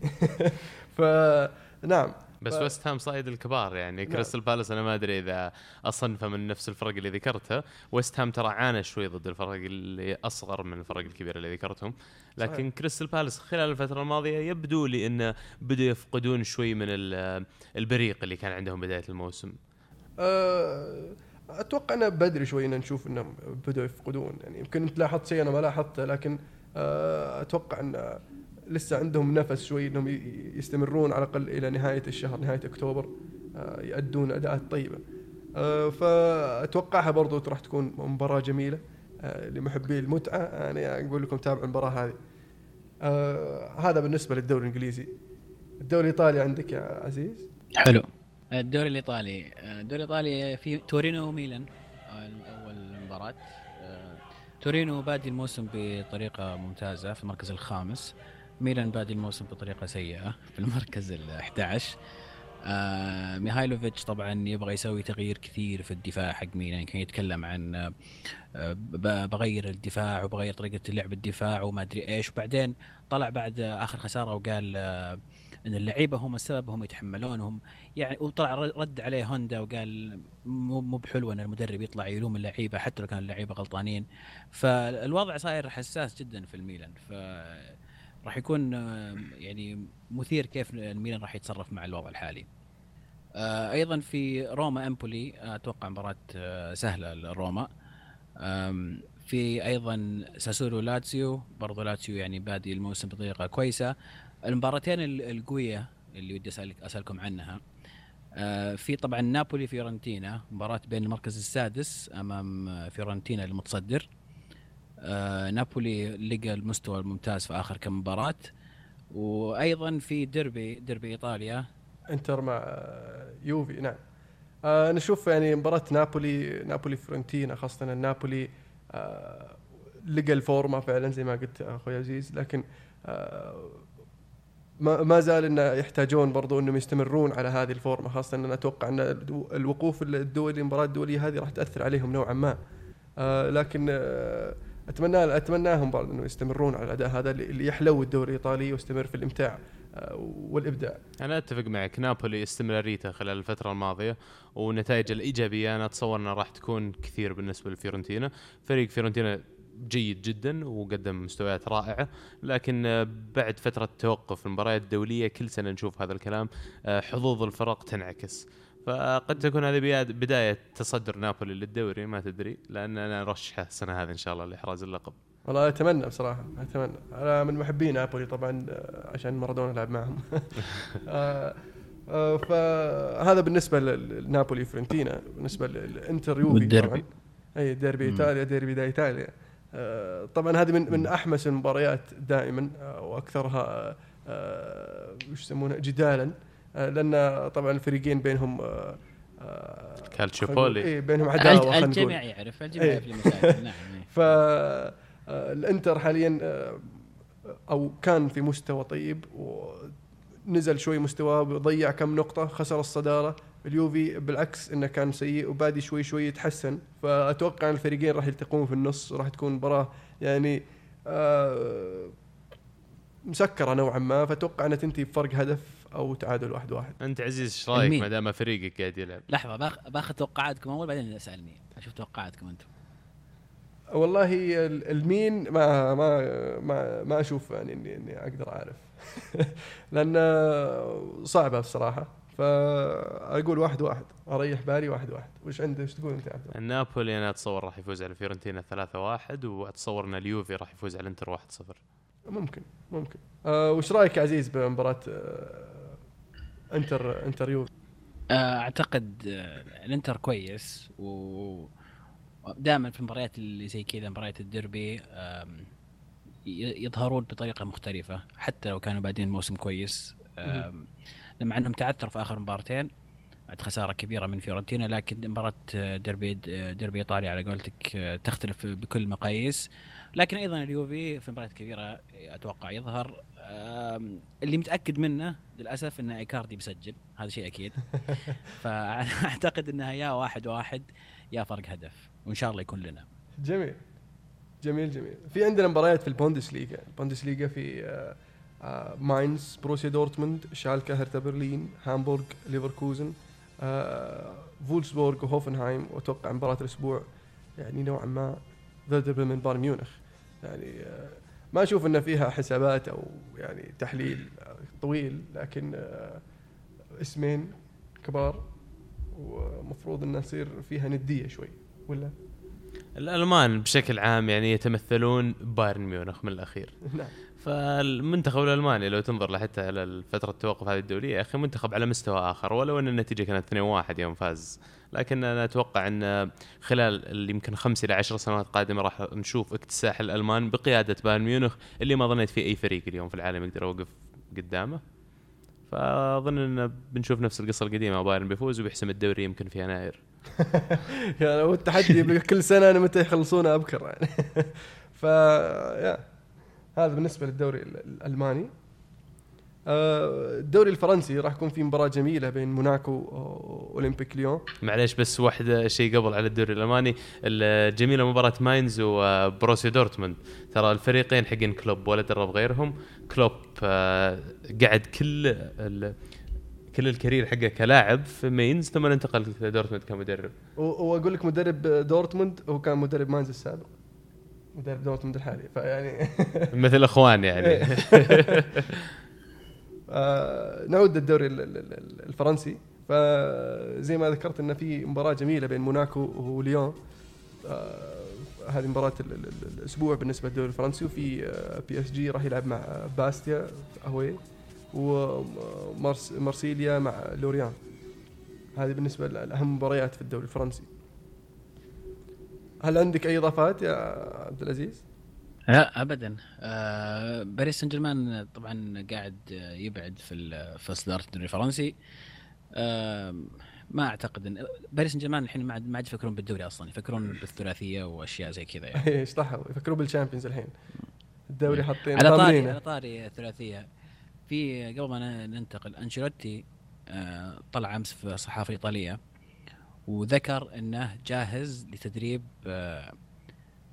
فنعم بس ف- ويست هام صايد الكبار يعني. نعم. كريستال بالاس أنا ما أدري إذا أصنفه من نفس الفرق اللي ذكرتها ويست هام ترى عانى شوي ضد الفرق اللي أصغر من الفرق الكبيرة اللي ذكرتهم. لكن. كريستال بالاس خلال الفترة الماضية يبدو لي إنه بدوا يفقدون شوي من ال- البريق اللي كان عندهم بداية الموسم. آه، أتوقع انه بدري شوي إن نشوف إنهم بدوا يفقدون. يعني يمكن أنت لاحظت شيء أنا ما لاحظته لكن آه، أتوقع إن لسه عندهم نفس شوي إنهم يستمرون على الأقل إلى نهاية الشهر نهاية أكتوبر آه، يأدون أداءات طيبة. آه، فأتوقعها برضو راح تكون مباراة جميلة آه، لمحبي المتعة. أنا أقول لكم تابعوا المباراة هذه. آه، هذا بالنسبة للدوري الإنجليزي. الدوري الإيطالي عندك يا عزيز؟ حلو. الدوري الإيطالي الدوري الإيطالي في تورينو وميلان أول مباراة. تورينو بادي الموسم بطريقة ممتازة في المركز الخامس. ميلان بادي الموسم بطريقة سيئة في المركز ال 11 آه ميهايلوفيتش طبعا يبغى يسوي تغيير كثير في الدفاع حق ميلان كان يتكلم عن آه، بغير الدفاع وبغير طريقة لعب الدفاع وما أدري إيش. وبعدين طلع بعد آخر خسارة وقال آه، إن اللعيبة هم السبب هم يتحملونهم. يعني وطلع رد عليه هوندا وقال مو مو بحلو إن المدرب يطلع يلوم اللعيبة حتى لو كان اللعيبة غلطانين. فالوضع صاير حساس جدا في الميلان. ف راح يكون يعني مثير كيف الميلان راح يتصرف مع الوضع الحالي. آه، أيضا في روما أمبولي أتوقع مباراة آه، سهلة لروما. في أيضا ساسولو لاتسيو برضو لاتسيو يعني بادي الموسم بطريقة كويسة. المباراتين ال- القوية اللي ودي اسالك أسألكم عنها. آه، في طبعا نابولي فيورنتينا مباراة بين المركز السادس أمام فيورنتينا المتصدر. آه، نابولي لقى المستوى الممتاز في آخر كم مباراة. وأيضا في ديربي ديربي إيطاليا. انتر مع آه، يوفي نعم. نشوف يعني مباراة نابولي نابولي فرونتينا خاصة ان نابولي لقى الفورمة فعلا زي ما قلت أخوي عزيز. لكن ما زال انه يحتاجون برضو إنهم يستمرون على هذه الفورمة خاصة إن أتوقع إن الوقوف الدولي المباراة الدولية هذه راح تأثر عليهم نوعا ما. آه لكن آه أتمنى أتمناهم برضو انه يستمرون على الأداء هذا اللي يحلو الدوري الإيطالي ويستمر في الإمتاع آه والإبداع. أنا أتفق معك نابولي استمراريته خلال الفترة الماضية ونتائج الإيجابية أنا أتصور إنها راح تكون كثير بالنسبة لفيورنتينا. فريق فيورنتينا جيد جدا وقدم مستويات رائعة. لكن بعد فترة توقف المباريات الدولية كل سنة نشوف هذا الكلام آه، حظوظ الفرق تنعكس. فقد تكون هذه بداية تصدر نابولي للدوري ما تدري لأن أنا ارشحه السنة هذه إن شاء الله لإحراز اللقب. والله أتمنى بصراحة أتمنى. أنا من محبين نابولي طبعا آه، عشان مارادونا لعب معهم. آه، فهذا بالنسبة لنابولي فرنتينا بالنسبة للإنتر يوفي. طبعا. أي ديربي. إيطاليا ديربي دا إيطاليا. آه، طبعا هذه من من أحمس المباريات دائما آه، وأكثرها آه، وش يسمونها جدالا آه، لأن طبعا الفريقين بينهم آه، آه، كالتشوبولي. اي بينهم عداوة الجميع يعرف الجميع إيه. يعرف نعم إيه. ف آه، الإنتر حاليا آه، أو كان في مستوى طيب ونزل شوي مستواه وضيع كم نقطة خسر الصدارة اليوفي بالعكس إنه كان سيء وبادي شوي شوي يتحسن. فأتوقع إن الفريقين راح يلتقون في النص وراح تكون مباراة يعني آه، مسكرة نوعا ما. فأتوقع إنها تنتهي بفرق هدف أو تعادل واحد واحد. أنت عزيز إيش رأيك؟ ما دام فريقك قاعد يلعب؟ لحظة باخ- باخذ توقعاتكم أول بعدين أسألني. أشوف توقعاتكم أنتم. والله ال- المين ما ما ما ما أشوف يعني إني إني أقدر أعرف. لأن صعبة بصراحة. فأقول واحد واحد أريح بالي واحد واحد. وش عندك؟ إيش تقول أنت يا عبد الله؟ نابولي أنا أتصور راح يفوز على فيورنتينا 3-1 وأتصور إن اليوفي راح يفوز على الانتر 1-0 ممكن ممكن. آه وش رأيك يا عزيز بمباراة آه إنتر إنتر يوفي؟ آه، أعتقد آه، الإنتر كويس و دائما في المباريات اللي زي كذا مباريات الديربي يظهرون بطريقة مختلفة حتى لو كانوا بادين الموسم كويس. لما انهم تعثروا في اخر مبارتين. بعد خسارة كبيرة من فيورنتينا لكن مباراة ديربي ديربي إيطاليا على قولتك تختلف بكل المقاييس لكن أيضا اليوفي في مباريات كبيرة أتوقع يظهر. اللي متأكد منه للأسف إن إيكاردي بيسجل هذا شيء أكيد. فأعتقد إنها يا واحد واحد يا فرق هدف وإن شاء الله يكون لنا. جميل. جميل جميل. في عندنا مباريات في البوندس ليغا البوندس ليغا في آه، ماينز بروسيا دورتموند شالكا هرتا برلين هامبورغ ليفركوزن آه، فولسبورغ وهوفنهايم وأتوقع مباراة الأسبوع يعني نوعا ما فيردر بريمن بايرن ميونخ. يعني آه، ما أشوف إن فيها حسابات أو يعني تحليل آه، طويل لكن آه، اسمين كبار ومفروض انه يصير فيها ندية شوي ولا؟ الألمان بشكل عام يعني يتمثلون بايرن ميونخ من الأخير. نعم. فالمنتخب الألماني لو تنظر حتى على فتره التوقف هذه الدولية يا أخي منتخب على مستوى آخر ولو أن النتيجة كانت 2-1 يوم فاز. لكن أنا أتوقع أن خلال اللي يمكن خمس إلى عشر سنوات قادمة راح نشوف اكتساح الألمان بقيادة بايرن ميونخ اللي ما ظنيت في أي فريق اليوم في العالم يقدر يوقف قدامه. فأظن أن بنشوف نفس القصة القديمة بايرن بيفوز وبيحسم الدوري يمكن في يناير. يعني هو التحدي كل سنة أنا متى يخلصون أبكر يعني. ف يا. هذا بالنسبة للدوري ال- الألماني. آه، الدوري الفرنسي راح يكون في مباراة جميلة بين موناكو واولمبيك ليون. معليش بس واحدة شيء قبل على الدوري الألماني. الجميله مباراة ماينز وبروسيا دورتموند. ترى الفريقين حقين كلوب ولا درب غيرهم. كلوب آه، قعد كل كل ال career حقه كلاعب في ماينز ثم انتقل لدورتموند كمدرب. وأقول لك مدرب دورتموند هو كان مدرب ماينز السابق. مدرب دورتموند الحالي فيعني مثل إخوان يعني. آه، نعود للدوري ال- ال- ال- الفرنسي. فزي ما ذكرت إن في مباراة جميلة بين موناكو وليون. آه، هذه مباراة ال- ال- ال- الأسبوع بالنسبة للدوري الفرنسي وفي آه، PSG راح يلعب مع باستيا اهوي ومارسيليا مع لوريان. هذه بالنسبة لأهم مباريات في الدوري الفرنسي. هل عندك أي إضافات يا عبد العزيز؟ لا ابدا. آه باريس سان جيرمان طبعا قاعد يبعد في في صداره الدوري الفرنسي. آه ما أعتقد ان باريس سان جيرمان الحين ما عاد ما عاد يفكرون بالدوري أصلا يفكرون بالثلاثية وأشياء زي كذا يعني. إيش طحوا يفكروا بالشامبيونز الحين. الدوري حاطين على طاري. على طاري الثلاثية. في قبل ما ننتقل أنشيلوتي آه طلع أمس في الصحافه الايطاليه وذكر إنه جاهز لتدريب آه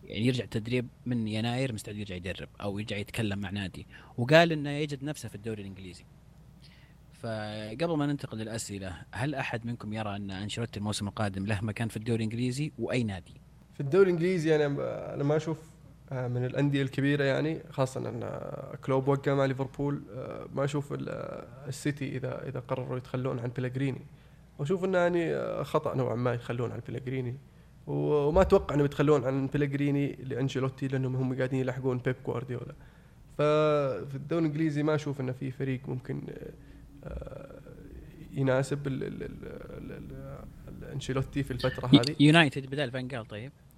يعني يرجع التدريب من يناير مستعد يرجع يدرب أو يرجع يتكلم مع نادي. وقال إنه يجد نفسه في الدوري الإنجليزي. فقبل ما ننتقل للأسئلة هل أحد منكم يرى أن أنشيلوتي الموسم القادم له مكان في الدوري الإنجليزي؟ وأي نادي؟ في الدوري الإنجليزي أنا أنا ما أشوف من الأندية الكبيرة يعني خاصة إن آه، كلوب وقع مع ليفربول آه، ما أشوف ال- آه، السيتي اذا إذا قرروا يتخلون عن بيلغريني. وأشوف إنه يعني آه، خطأ نوعا ما يتخلون عن بيلغريني. و- وما أتوقع إنهم يتخلون عن بيلغريني لأنشيلوتي لأنهم هم قاعدين يلحقون بيب جوارديولا. ففي الدوري الإنجليزي ما أشوف إنه في فريق ممكن آه، آه، يناسب الانشيلوتي في الفترة هذه. يونايتد بدال فانجال طيب. آه،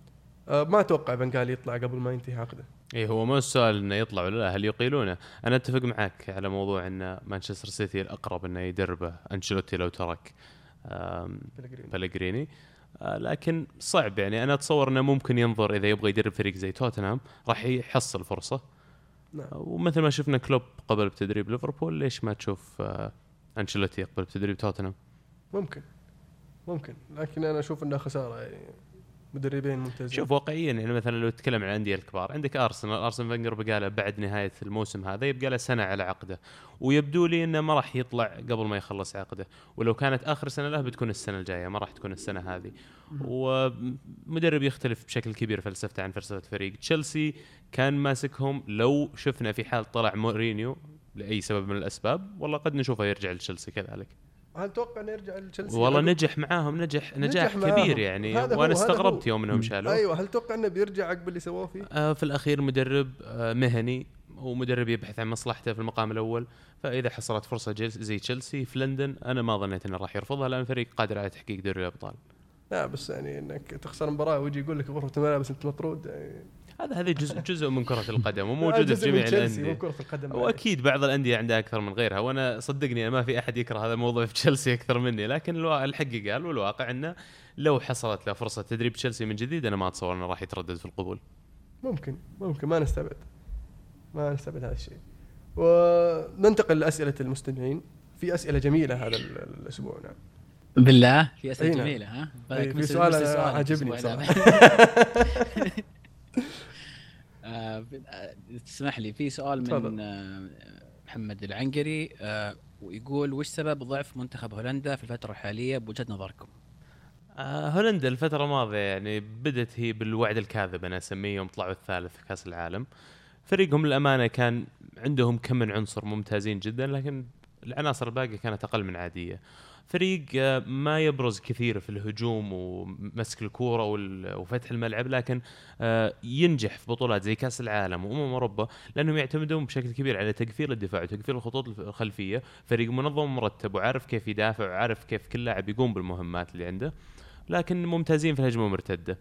ما أتوقع بنغال يطلع قبل ما ينتهي عقده. اي هو مو السؤال إنه يطلع ولا لا هل يقيلونه؟ أنا أتفق معك على موضوع إن مانشستر سيتي الأقرب إنه يدربه أنشيلوتي لو ترك بلغريني آه، لكن صعب يعني. أنا أتصور إنه ممكن ينظر إذا يبغى يدرب فريق زي توتنهام راح يحصل فرصة. نعم. ومثل ما شفنا كلوب قبل بتدريب ليفربول ليش ما تشوف آه، أنشيلوتي يقبل بتدريب توتنهام؟ ممكن. ممكن. لكن أنا أشوف انها خسارة يعني. مدربين ممتازين. شوف واقعيا يعني مثلا لو تتكلم عن الأندية الكبار عندك أرسنال أرسنال فنجر بقى له بعد نهاية الموسم هذا يبقى له سنة على عقده ويبدو لي إنه ما راح يطلع قبل ما يخلص عقده ولو كانت آخر سنة له بتكون السنة الجاية ما راح تكون السنة هذه. ومدرب يختلف بشكل كبير فلسفته عن فلسفة فريق تشيلسي. كان ماسكهم لو شفنا في حال طلع مورينيو لأي سبب من الأسباب والله قد نشوفه يرجع لتشيلسي كذلك. هل تتوقع إنه يرجع لتشيلسي والله نجح معاهم نجح نجاح معاهم. كبير يعني هذا هو- وأنا هذا استغربت هو. يوم إنهم شالوه أيوه هل تتوقع إنه بيرجع عقب اللي سووه فيه؟ آه، في الأخير مدرب آه، مهني ومدرب يبحث عن مصلحته في المقام الأول فإذا حصلت فرصة جل- زي تشيلسي في لندن أنا ما ظنيت إنه راح يرفضها لأن فريق قادر على تحقيق دوري الأبطال لا بس يعني إنك تخسر مباراة ويجي يقول لك غرفة الملابس أنت مطرود يعني هذا هذا جزء جزء من كرة القدم وموجوده في جزء من جميع تشيلسي، الأندية مو كرة القدم. وأكيد بعض الأندية عندها أكثر من غيرها وأنا صدقني ما في أحد يكره هذا الموضوع في تشيلسي أكثر مني لكن الحق قال والواقع أنه لو حصلت له فرصة تدريب تشيلسي من جديد أنا ما أتصور أنه راح يتردد في القبول ممكن ممكن ما نستبعد ما نستبعد هذا الشيء وننتقل لأسئلة المستمعين في أسئلة جميلة هذا ال- الأسبوع نعم بالله في أسئلة نعم. جميلة ها في سؤال سؤالك عجبني. هذا. آه، تسمح لي في سؤال تفضل. من آه، محمد العنقري آه، ويقول وش سبب ضعف منتخب هولندا في الفترة الحالية بوجهة نظركم؟ آه هولندا الفترة الماضية يعني بدت هي بالوعد الكاذب أنا اسميه يوم طلعوا الثالث في كأس العالم. فريقهم للأمانة كان عندهم كم من عنصر ممتازين جدا لكن العناصر الباقية كانت أقل من عادية. فريق آه، ما يبرز كثير في الهجوم ومسك الكورة وال- وفتح الملعب لكن آه، ينجح في بطولات زي كأس العالم وأمم أوروبا لأنهم يعتمدون بشكل كبير على تقفيل الدفاع وتقفيل الخطوط الخلفية. فريق منظم ومرتب وعارف كيف يدافع وعارف كيف كل لاعب يقوم بالمهمات اللي عنده لكن ممتازين في الهجمة المرتده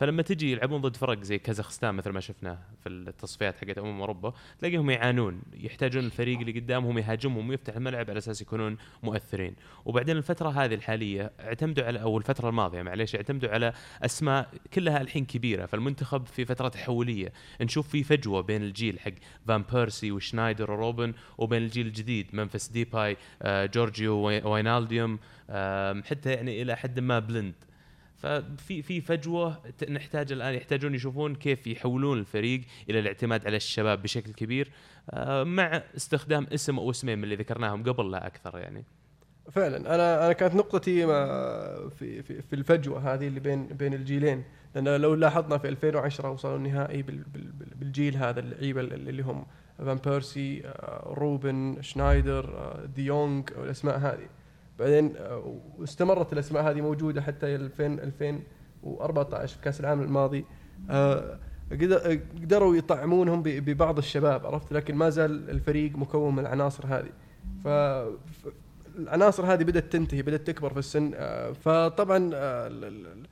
فلما تجي يلعبون ضد فرق زي كازاخستان مثل ما شفنا في التصفيات حقت أمم أوروبا تلاقيهم يعانون يحتاجون الفريق اللي قدامهم يهاجمهم ويفتح الملعب على أساس يكونون مؤثرين. وبعدين الفترة هذه الحالية اعتمدوا على أو الفترة الماضية معليش اعتمدوا على أسماء كلها الحين كبيرة. فالمنتخب في فترة تحوليه نشوف في فجوة بين الجيل حق فان بيرسي وشنايدر وروبن وبين الجيل الجديد ممفيس ديباي آه، جورجيو واينالديوم حتى يعني إلى حد ما بلند ففي في فجوة نحتاج الآن يحتاجون يشوفون كيف يحولون الفريق إلى الاعتماد على الشباب بشكل كبير آه، مع استخدام اسم أو اسمين من اللي ذكرناهم قبل لا أكثر يعني. فعلا. أنا أنا كانت نقطتي في في, في الفجوة هذه اللي بين بين الجيلين. لأن لو لاحظنا في 2010 وصلوا النهائي بال بال بال- بالجيل هذا اللعيبة اللي هم فان بيرسي آه، روبن شنايدر آه، ديونغ والاسماء هذه. بعدين آه، واستمرت الأسماء هذه موجودة حتى 2000 2014 في كأس العالم الماضي. آه، قدر- قدروا يطعمونهم ببعض الشباب عرفت؟ لكن ما زال الفريق مكون من العناصر هذه. ف العناصر هذه بدأت تنتهي بدأت تكبر في السن. آه، فطبعا آه، ال- ال-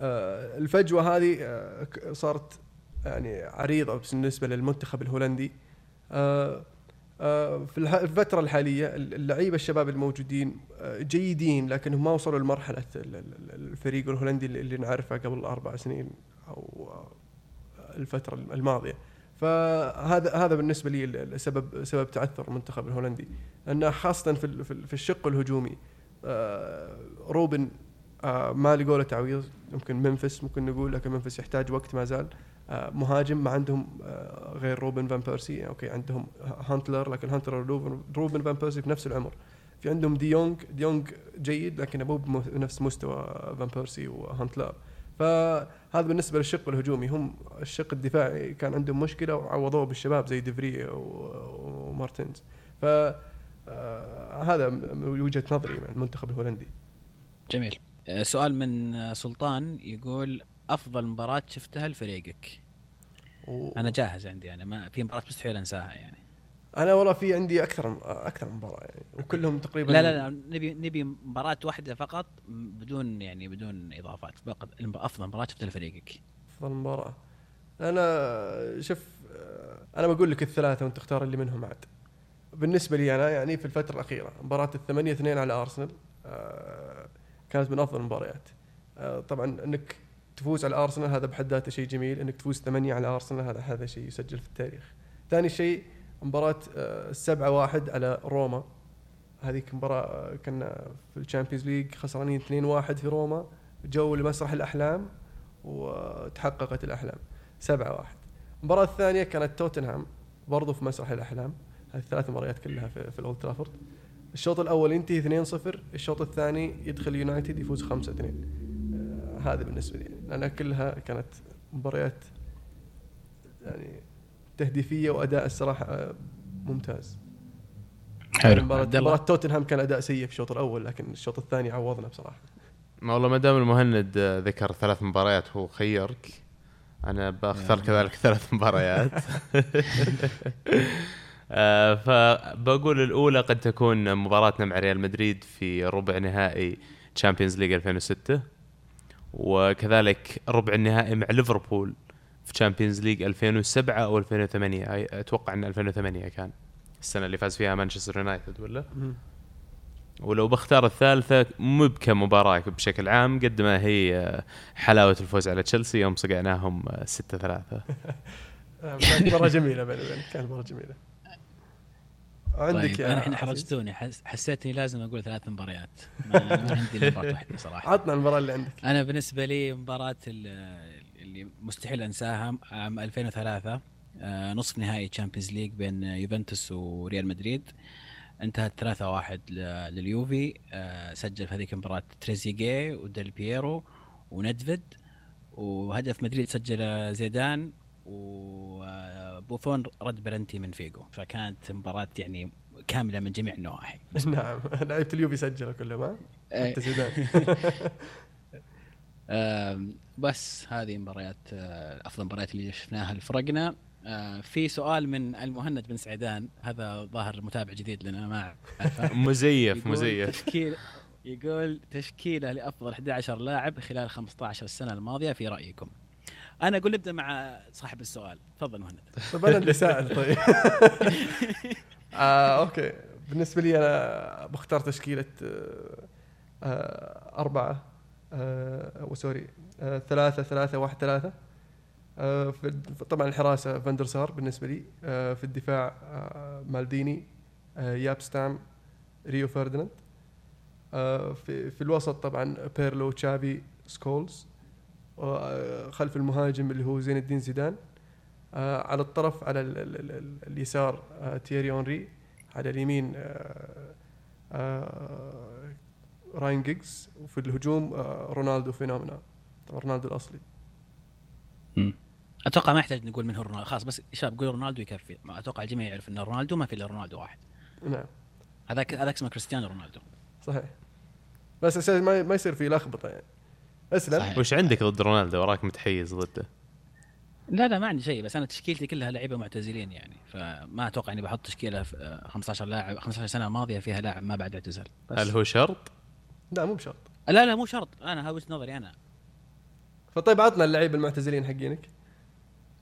آه، الفجوة هذه آه، صارت يعني عريضة بالنسبة للمنتخب الهولندي. آه، آه، في الح- الفترة الحالية اللعيبة الشباب الموجودين آه، جيدين لكنهم ما وصلوا ال- الفريق الهولندي اللي نعرفه قبل أربع سنين أو آه، الفترة الماضية. فهذا هذا بالنسبة لي السبب سبب تعثر المنتخب الهولندي. لأنه خاصة في في ال- في الشق الهجومي آه، روبن آه، ما لقوا له تعويض يمكن منفس ممكن نقول لكن منفس يحتاج وقت ما زال. آه، مهاجم ما عندهم آه، غير روبن فان بيرسي. okay عندهم هنتلار لكن هنتلار روبن فان بيرسي في نفس العمر. في عندهم ديونج ديونج جيد لكن مو بنفس مستوى فان بيرسي وهنتلار. فهذا بالنسبة للشق الهجومي. هم الشق الدفاعي كان عندهم مشكلة وعوضوه بالشباب زي ديفري و- ومارتينز. ف آه، هذا من وجهة نظري مع المنتخب الهولندي. جميل. آه، سؤال من سلطان يقول أفضل مباراة شفتها لفريقك. و... أنا جاهز عندي أنا ما في مباراة مستحيل انساها يعني. أنا والله في عندي أكثر أكثر من مباراة يعني وكلهم تقريبا لا لا لا نبي نبي مباراة واحدة فقط بدون يعني بدون إضافات فقط أفضل مباراة شفتها لفريقك. أفضل مباراة. أنا شوف أنا بقول لك الثلاثة وأنت تختار اللي منهم عاد. بالنسبة لي أنا يعني في الفترة الأخيرة مباراة الثمانية اثنين على أرسنال آه، كانت من أفضل المباريات. آه، طبعا إنك تفوز على أرسنال هذا بحد ذاته شيء جميل إنك تفوز ثمانية على أرسنال هذا هذا شيء يسجل في التاريخ. ثاني شيء مباراة آه، السبعة واحد على روما. هذيك مباراة آه، كنا في ال Champions League خسرانين 2 واحد في روما. جوا لمسرح الأحلام وتحققت الأحلام. سبعة واحد. المباراة الثانية كانت توتنهام برضو في مسرح الأحلام. هذه الثلاث مباريات كلها في, في الأولد ترافورد. الشوط الأول ينتهي 2-0 الشوط الثاني يدخل يونايتد يفوز 5-2 آه، هذا بالنسبة لي. لأنها كلها كانت مباريات يعني تهديفية وأداء الصراحة ممتاز. مباراه الله. توتنهام كان أداء سيء في الشوط الأول لكن الشوط الثاني عوضنا بصراحة. ما والله ما دام المهند ذكر ثلاث مباريات هو خيرك أنا بختار كذلك ثلاث مباريات. آه، فبقول الأولى قد تكون مباراتنا مع ريال مدريد في ربع نهائي Champions League 2006 وكذلك ربع النهائي مع ليفربول في Champions League 2007 أو 2008 أي- أتوقع إن 2008 كان السنة اللي فاز فيها مانشستر يونايتد ولا. ولو بختار الثالثة مو كمباراه بشكل عام قد ما هي آه، حلاوة الفوز على تشيلسي يوم صقعناهم 6 3 آه، كانت جميلة بيني وبينك كانت مرة جميلة. عندك طيب يا أنا الحين؟ حرجتوني حس... حسيت اني لازم أقول ثلاث مباريات. ما ما عندي مباراة واحدة صراحة. عطنا المباراة اللي عندك. أنا بالنسبة لي مباراة ال- اللي مستحيل أنساها عام 2003 آه، نصف نهائي Champions League بين يوفنتوس وريال مدريد. انتهت 3-1 ل- لليوفي آه، سجل في هذيك المباراة تريزيجيه وديل بييرو وندفيد وهدف مدريد سجل زيدان وبوفون رد بلنتي من فيجو. فكانت مباراة يعني كاملة من جميع النواحي. نعم. لعيبه اليوفي سجلوا كلهم ها. حتى زيدان. آم، بس هذه مباريات آه، أفضل المباريات اللي شفناها لفرقنا. آه، في سؤال من المهند بن سعيدان هذا ظاهر متابع جديد لنا ما أعرفه. مزيف يقول مزيف. تشكيل يقول تشكيلة لأفضل 11 لاعب خلال 15 سنه الماضية في رأيكم. أنا أقول نبدأ مع صاحب السؤال. تفضل مهند. طيب أنا اللي سائل طيب. آه okay. بالنسبة لي أنا بختار تشكيلة آه آه أربعة آه و sorry آه ثلاثة ثلاثة واحد ثلاثة. آه في طبعا الحراسة فاندر سار بالنسبة لي. آه في الدفاع آه مالديني آه ياب ستام ريو فرديناند آه في في الوسط طبعا بيرلو تشافي سكولز. خلف المهاجم اللي هو زين الدين زيدان آه على الطرف على ال ال ال ال اليسار آه تييري اونري على اليمين آه آه راين جيجز وفي الهجوم آه رونالدو phenomena طبعا رونالدو الأصلي. أتوقع ما يحتاج نقول من هو رونالدو خلاص بس شباب قول رونالدو يكفي. أتوقع الجميع يعرف إن رونالدو ما في إلا رونالدو واحد. نعم. هذاك هذاك اسمه كريستيانو رونالدو. صحيح. بس أساس ما يصير في لخبطة يعني. أسلم. صحيح. وش عندك ضد رونالدو؟ وراك متحيز ضده. لا لا ما عندي شيء بس أنا تشكيلتي كلها لعيبة معتزلين يعني فما أتوقع إني بحط تشكيلة في آه، 15 لاعب 15 سنة ماضية فيها لاعب ما بعد اعتزل. بس هل هو شرط؟ لا مو بشرط. لا لا مو شرط. أنا هذا وجهه نظري أنا. فطيب عطنا اللعيبه المعتزلين حقينك.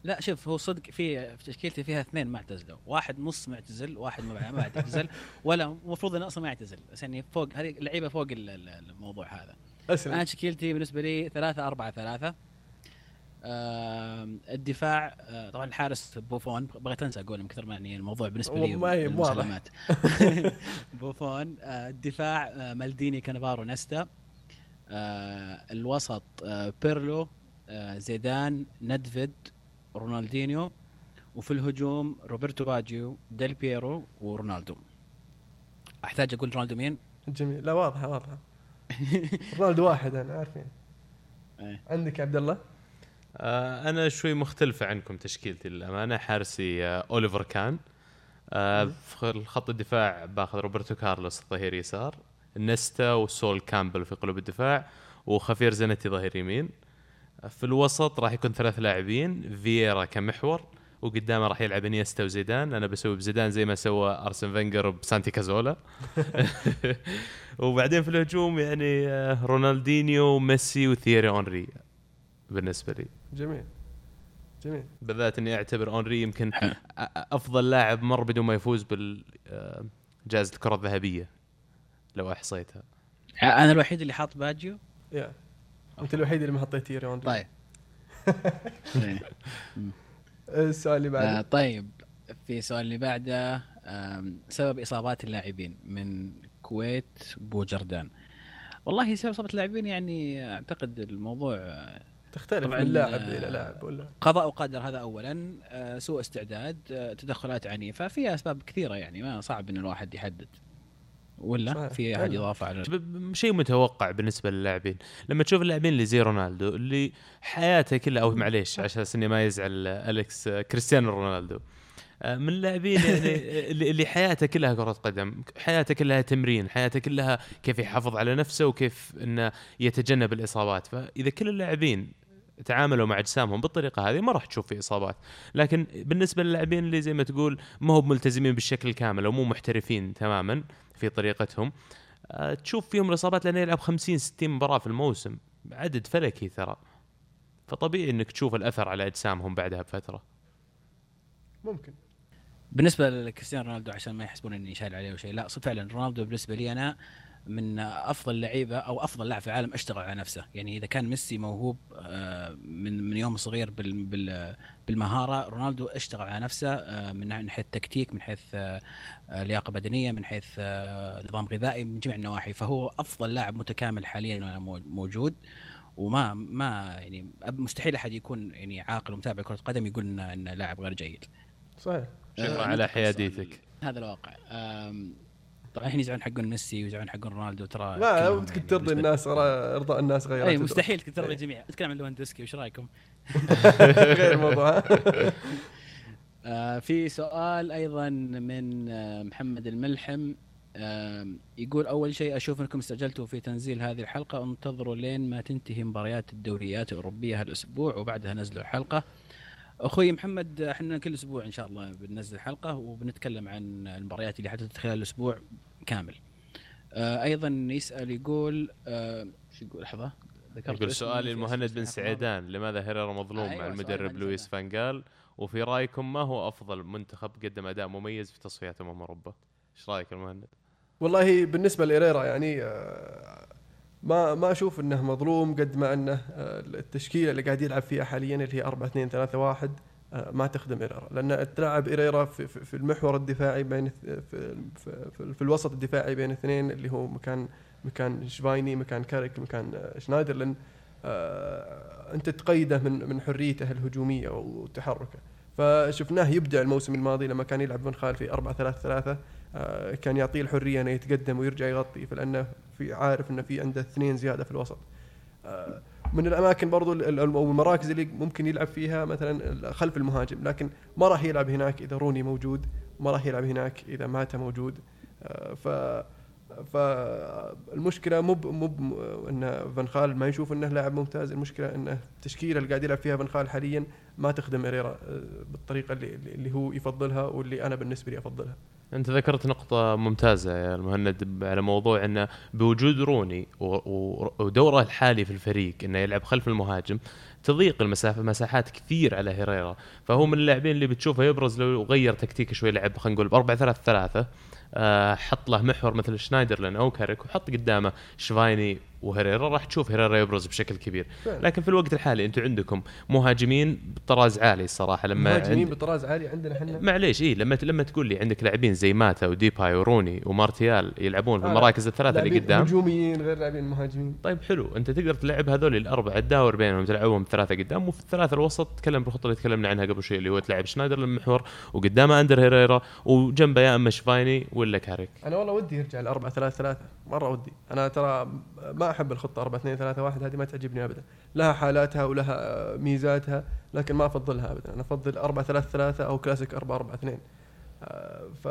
لا شوف هو صدق في في تشكيلتي فيها اثنين ما اعتزلوا. واحد نص معتزل واحد ما بعد اعتزل ولا المفروض إنه أصلا ما يعتزل بس يعني فوق هذه لعيبة فوق ال- ال- الموضوع هذا. أنا اسلم تشكيلتي بالنسبة لي ثلاثة أربعة ثلاثة. آم، الدفاع آه، طبعا الحارس بوفون بغيت أنسى أقول من كثر ما يعني الموضوع بالنسبة لي ما هي واضح. بوفون آه، الدفاع آه، مالديني كانافارو نستا الوسط بيرلو زيدان نيدفيد رونالدينيو وفي الهجوم روبرتو باجيو ديل بييرو ورونالدو. أحتاج أقول رونالدو مين؟ جميل. لا واضحة واضحة. رونالدو واحد أنا عارفين. إيه. عندك يا عبد الله؟ آه أنا شوي مختلفة عنكم تشكيلتي للأمانة. حارسي آه أوليفر كان. آه في الخط الدفاع باخذ روبرتو كارلوس ظهير يسار. نيستا وسول كامبل في قلوب الدفاع. وخافيير زانيتي ظهير يمين. في الوسط راح يكون ثلاث لاعبين. فييرا كمحور. وقدامه راح يلعب انيستا وزيدان. أنا بسوي بزيدان زي ما سوى أرسن فينجر بسانتي كازولا. وبعدين في الهجوم يعني آه، رونالدينيو وميسي وثيري أونري بالنسبة لي. جميل. جميل. بالذات إني أعتبر أونري يمكن أفضل لاعب مر بدون ما يفوز بالجائزه الكرة الذهبية لو أحصيتها. أنا الوحيد اللي حاط باجيو. يا. أنت الوحيد اللي ما حطيت تيري أونري. طيب. السؤال اللي آه بعده طيب في سؤال اللي بعده سبب إصابات اللاعبين من كويت بوجردان والله سبب إصابة اللاعبين يعني أعتقد الموضوع آه، تختلف من لاعب آه، إلى لاعب ولا؟ قضاء وقدر هذا اولا آه، سوء استعداد آه، تدخلات عنيفة في أسباب كثيرة يعني ما صعب إن الواحد يحدد. ولا صحيح. في أحد. اضافه على شيء متوقع بالنسبة للاعبين لما تشوف اللاعبين اللي زي رونالدو اللي حياته كلها أو معليش عشان أساس إني ما يزعل أليكس كريستيانو رونالدو آه، من اللاعبين يعني اللي اللي حياته كلها كرة قدم، حياته كلها تمرين، حياته كلها كيف يحافظ على نفسه وكيف إنه يتجنب الإصابات، فإذا كل اللاعبين تعاملوا مع أجسامهم بالطريقة هذه ما راح تشوف في إصابات، لكن بالنسبة للاعبين اللي زي ما تقول ما هو ملتزمين بالشكل الكامل أو مو محترفين تماما في طريقتهم. آه، تشوف فيهم الاصابات لأنه يلعب 50 60 مباراة في الموسم، عدد فلكي ترى. فطبيعي إنك تشوف الأثر على أجسامهم بعدها بفترة. ممكن. بالنسبة لكريستيانو رونالدو عشان ما يحسبون إني شايل عليه شيء لا فعلا رونالدو بالنسبة لي أنا من أفضل لعيبة أو أفضل لاعب في العالم أشتغل على نفسه. يعني إذا كان ميسي موهوب آه، من من يوم صغير بال- بال- بالمهارة رونالدو أشتغل على نفسه آه، من حيث تكتيك من حيث آه، لياقة بدنية من حيث نظام غذائي من جميع النواحي. فهو أفضل لاعب متكامل حاليا موجود. وما ما يعني مستحيل أحد يكون يعني عاقل ومتابع كرة قدم يقول إن إن لاعب غير جيد. صحيح. شكرا على حياديتك. هذا الواقع. طبعا الحين يزعلون حقون ميسي ويزعلون حقون رونالدو ترى لا ودك يعني ترضي الناس إرضاء الناس غير اي مستحيل ترضي الجميع. نتكلم عن لواندوسكي وش رأيكم؟ غير الموضوع. آه في سؤال أيضا من آه محمد الملحم آه يقول أول شيء أشوف أنكم استعجلتوا في تنزيل هذه الحلقة انتظروا لين ما تنتهي مباريات الدوريات الأوروبية هالأسبوع وبعدها نزلوا الحلقة. أخوي محمد إحنا كل أسبوع إن شاء الله بننزل حلقة وبنتكلم عن المباريات اللي حدثت خلال الأسبوع كامل آه أيضا يسأل يقول آه شو يقول لحظة ذكرت يقول سؤالي المهند بن. سعيدان لماذا هيريرا مظلوم أيوة، مع المدرب لويس. فانجال وفي رأيكم ما هو أفضل منتخب قدم أداء مميز في تصفيات امم أوروبا؟ إيش رأيك المهند؟ والله بالنسبة لإيريرا يعني آه، ما ما أشوف إنه مظلوم قد ما إنه آه، التشكيلة اللي قاعد يلعب فيها حاليا اللي هي 4 2 3 1 آه، ما تخدم إيريرا. لأن تلعب إيريرا في, في المحور الدفاعي بين في, في, في, في الوسط الدفاعي بين اثنين اللي هو مكان مكان شفايني مكان كاريك مكان آه، شنايدرلين آه، أنت تقيده من من حريته الهجومية وتحركه. فشفناه يبدع الموسم الماضي لما كان يلعب بن خال في 4 3 3 آه، كان يعطيه الحرية إنه يتقدم ويرجع يغطي. فلأنه في عارف إنه في عنده اثنين زيادة في الوسط. آه، من الأماكن برضو أو المراكز اللي ممكن يلعب فيها مثلا خلف المهاجم لكن ما راح يلعب هناك إذا روني موجود ما راح يلعب هناك إذا ماتا موجود. آه، ف فالمشكلة مو مو إن فان خال ما يشوف إنه لاعب ممتاز المشكلة انه التشكيلة اللي قاعد يلعب فيها فان خال حاليا ما تخدم اريرا آه، بالطريقة اللي, اللي هو يفضلها واللي أنا بالنسبة لي أفضلها. أنت ذكرت نقطة ممتازة يا المهند على موضوع انه بوجود روني ودوره الحالي في الفريق أنه يلعب خلف المهاجم تضيق المسافة مساحات كثير على هيريرا. فهو من اللاعبين اللي بتشوفه يبرز لو غير تكتيكه شوي لعب خلينا نقول ب 4 3 3 آه، حط له محور مثل شنايدرلين أو كاريك وحط قدامه شفايني وهيريرا راح تشوف هيريرا يبرز بشكل كبير. فعلا. لكن في الوقت الحالي أنتم عندكم مهاجمين بطراز عالي الصراحة لما مهاجمين عند- بطراز عالي عندنا إحنا؟ معليش إيه لما لما تقول لي عندك لاعبين زي ماتا وديباي وروني ومارتيال يلعبون في آه، المراكز الثلاثة اللي قدام. هجوميين غير لاعبين مهاجمين. طيب حلو. انت تقدر تلعب هذول الأربعة تداور بينهم تلعبهم ثلاثة قدام وفي الثلاثة الوسط تكلم بالخطة اللي تكلمنا عنها قبل شوي اللي هو تلعب شنايدرلين محور وقدامه أندر هيريرا وجنبه يا أما شفايني ولا كاريك. أنا والله ودي يرجع 4 3 3 مرة ودي. أنا ترى ما أحب الخطة 4 2 3 1 هذه ما تعجبني ابدا. لها حالاتها ولها ميزاتها لكن ما أفضلها ابدا. أنا أفضل 4 3 3 أو كلاسيك 4 4 2 آه، ف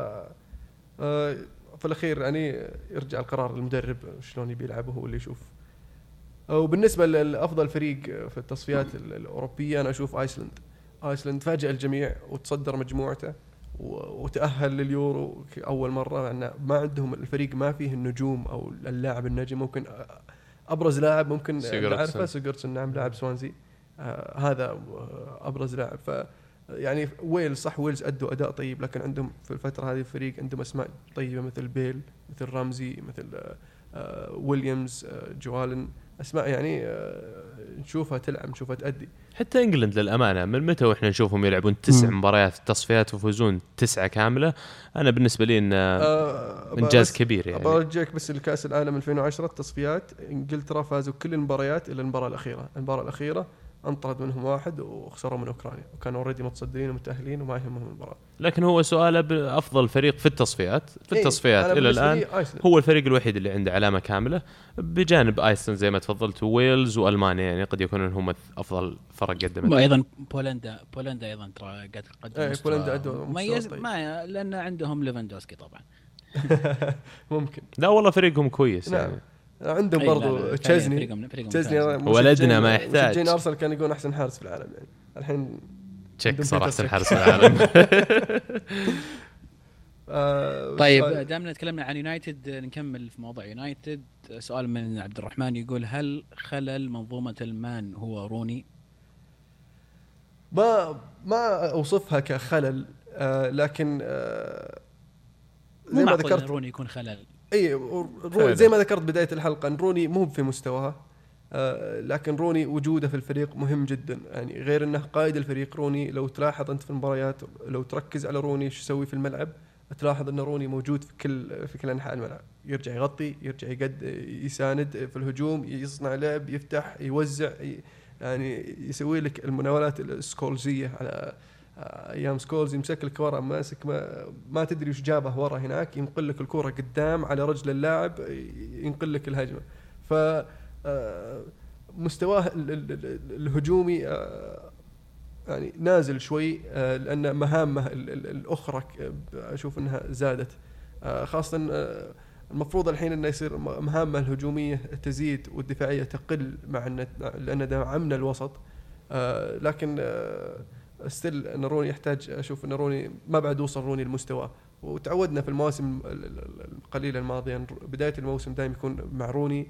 آه، في الأخير يعني يرجع القرار للمدرب شلون يبي يلعبه هو اللي يشوف وبالنسبه لافضل فريق في التصفيات ال- الأوروبية أنا أشوف آيسلند. آيسلند فاجأ الجميع وتصدر مجموعته. و- وتأهل لليورو مرة مع إنه ما عندهم الفريق ما فيه النجوم أو اللاعب النجم. ممكن أبرز لاعب ممكن. نعرفه سيجوردسون نعم لاعب سوانزي. آه هذا أبرز لاعب. ف يعني ويلز صح ويلز أدوا أداء طيب لكن عندهم في الفترة هذه الفريق عندهم أسماء طيبة مثل بيل مثل رمزي مثل آه، آه ويليامز آه جو ألن. أسماء يعني آه نشوفها تلعب نشوفها تأدي. حتى إنجلند للأمانة من متى وإحنا نشوفهم يلعبون تسع. مباريات تصفيات ويفوزون تسعة كاملة؟ أنا بالنسبة لي انه آه انجاز بس- كبير يعني. برجعك بس لكأس العالم 2010 التصفيات. إنجلترا فازوا كل المباريات إلا المباراة الأخيرة، المباراة الأخيرة انطرد منهم واحد وخسروا من اوكرانيا، وكانوا already متصدرين ومتأهلين وما يهمهم المباراة. لكن هو سؤاله بافضل فريق في التصفيات في إيه، التصفيات أنا إلى الآن. هو الفريق الوحيد اللي عنده علامة كاملة بجانب ايسلند زي ما تفضلت ويلز وألمانيا يعني قد يكونون هم أفضل فرق قدمت وأيضا بولندا بولندا أيضا ترى قاعد تقدم إيه، مستوى بولندا مستوى مميز طيب. ما لأن عندهم ليفاندوسكي طبعا ممكن لا والله فريقهم كويس نعم. يعني عندهم برضو تشيزني تشيزني. ولدنا ما يحتاج. مشجعين أرسنال كانوا يقولون أحسن حارس في العالم يعني الحين تشيك صراحة بيتر احسن. حارس في العالم آه طيب دامنا تكلمنا عن يونايتد نكمل في موضوع يونايتد سؤال من عبد الرحمن يقول هل خلل منظومة المان هو روني؟ ما ما أوصفها كخلل آه لكن آه زي ما ذكرت روني يكون خلل اي زي ما ذكرت بداية الحلقة إن روني مو في مستواها آه لكن روني وجوده في الفريق مهم جدا. يعني غير إنه قائد الفريق روني لو تلاحظ أنت في المباريات لو تركز على روني إيش يسوي في الملعب تلاحظ إن روني موجود في كل في كل أنحاء الملعب. يرجع يغطي يرجع يقد يساند في الهجوم يصنع لعب يفتح يوزع يعني يسوي لك المناولات السكولزيه على أيام سكولز يمسك لك ورا ماسك ما, ما تدري وش جابه ورا هناك ينقل لك الكره قدام على رجل اللاعب ينقل لك الهجمة. ف آه، مستواه ال- ال- ال- الهجومي آه، يعني نازل شوي آه، لأن مهامه ال- ال- الأخرى أشوف إنها زادت. خاصة المفروض الحين إنه يصير مهامه الهجومية تزيد والدفاعية تقل مع إن لأن دعمنا الوسط. لكن ستيل ان روني يحتاج أشوف ان روني ما بعد وصل روني لمستواه وتعودنا في المواسم ال- ال- القليلة الماضية. بداية الموسم دائما يكون مع روني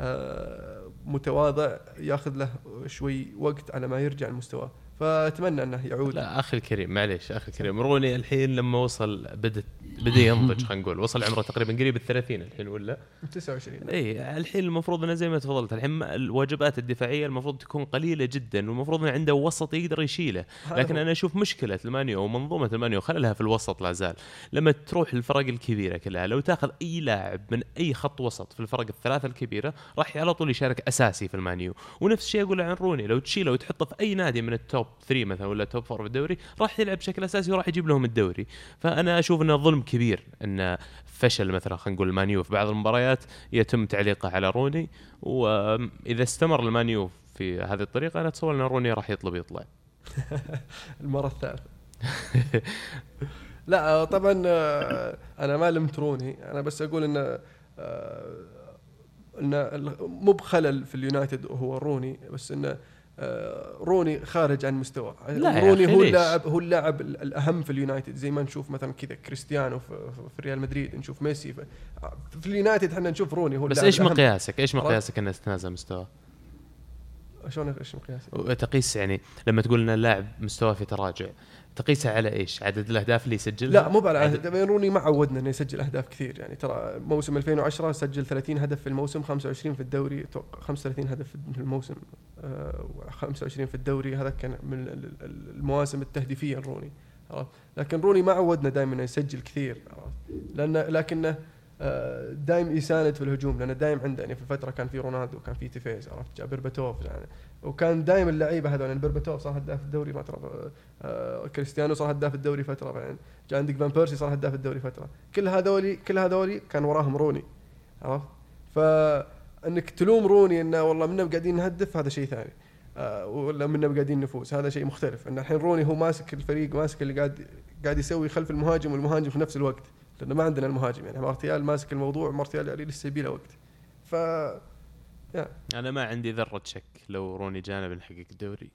آه، متواضع ياخذ له شوي وقت على ما يرجع لمستواه فأتمنى إنه يعود. لا أخي الكريم معليش أخي الكريم روني الحين لما وصل بدأ بدا ينضج خلينا نقول. وصل عمره تقريبا قريب ال 30 الحين ولا؟ 29 اي الحين المفروض إنه زي ما تفضلت الحين ما- الواجبات الدفاعية المفروض تكون قليلة جدا والمفروض إنه عنده وسط يقدر يشيله. لكن. أنا أشوف مشكلة المانيو ومنظومة المانيو خللها في الوسط لا زال. لما تروح للفرق الكبيرة كلها لو تاخذ أي لاعب من أي خط وسط في الفرق الثلاثة الكبيرة راح على طول يشارك أساسي في المانيو. ونفس الشيء أقول عن روني لو تشيله وتحطه في أي نادي من ال top 3 مثلا ولا top 4 في الدوري راح يلعب بشكل أساسي وراح يجيب لهم الدوري. فأنا أشوف إنه ظلم كبير إن فشل مثلا خلينا نقول المانيو في بعض المباريات يتم تعليقه على روني وإذا استمر المانيو في هذه الطريقة أنا اتصور إن روني راح يطلب يطلع. المرة الثالثة. لا طبعا آه، أنا ما لمت روني. أنا بس أقول إن آه، إن ال- مو بخلل في اليونايتد هو روني بس انه روني خارج عن مستواه لا روني هو؟ اللاعب هو اللاعب ال- الأهم في اليونايتد زي ما نشوف مثلا كذا كريستيانو في, ريال مدريد نشوف ميسي في, في اليونايتد إحنا نشوف روني هو بس إيش. مقياسك؟ إيش؟ مقياسك إنه تنازل مستواه؟ شلون إيش مقياسي؟ وتقيس يعني لما تقول إن اللاعب مستواه في تراجع تقيسها على إيش؟ عدد الأهداف اللي يسجلها؟ لا مو على عدد- روني ما عودنا إنه يسجل أهداف كثير يعني ترى موسم 2010 سجل 30 هدف في الموسم 25 في الدوري أتوقع 35 هدف في الموسم آه، 25 في الدوري هذا كان من ال- ال- المواسم التهديفية لروني عرفت لكن روني ما عودنا دائما إنه يسجل كثير عرفت لأن لكنه دايم يساند في الهجوم لأنه دايم عنده يعني في فترة كان في رونالدو كان في تيفيز عرفت؟ جاء بيرباتوف يعني. وكان دايم اللعيبة هذول يعني بيرباتوف صار هداف الدوري فتره آه، كريستيانو صار هداف الدوري فترة بعدين جاء عندك فان بيرسي صار هداف الدوري فترة. كل هذولي كل هذولي كان وراهم روني عرفت؟ فانك تلوم روني إنه والله منا قاعدين نهدف هذا شيء ثاني. آه، ولا منا قاعدين نفوز هذا شيء مختلف. إن الحين روني هو ماسك الفريق ماسك اللي قاعد قاعد يسوي خلف المهاجم والمهاجم في نفس الوقت. لأنه ما عندنا المهاجم يعني. مارتيال ماسك الموضوع مارتيال يعني لسه يبي له وقت. ف أنا ما عندي ذرة شك لو روني جانا بنحقق الدوري.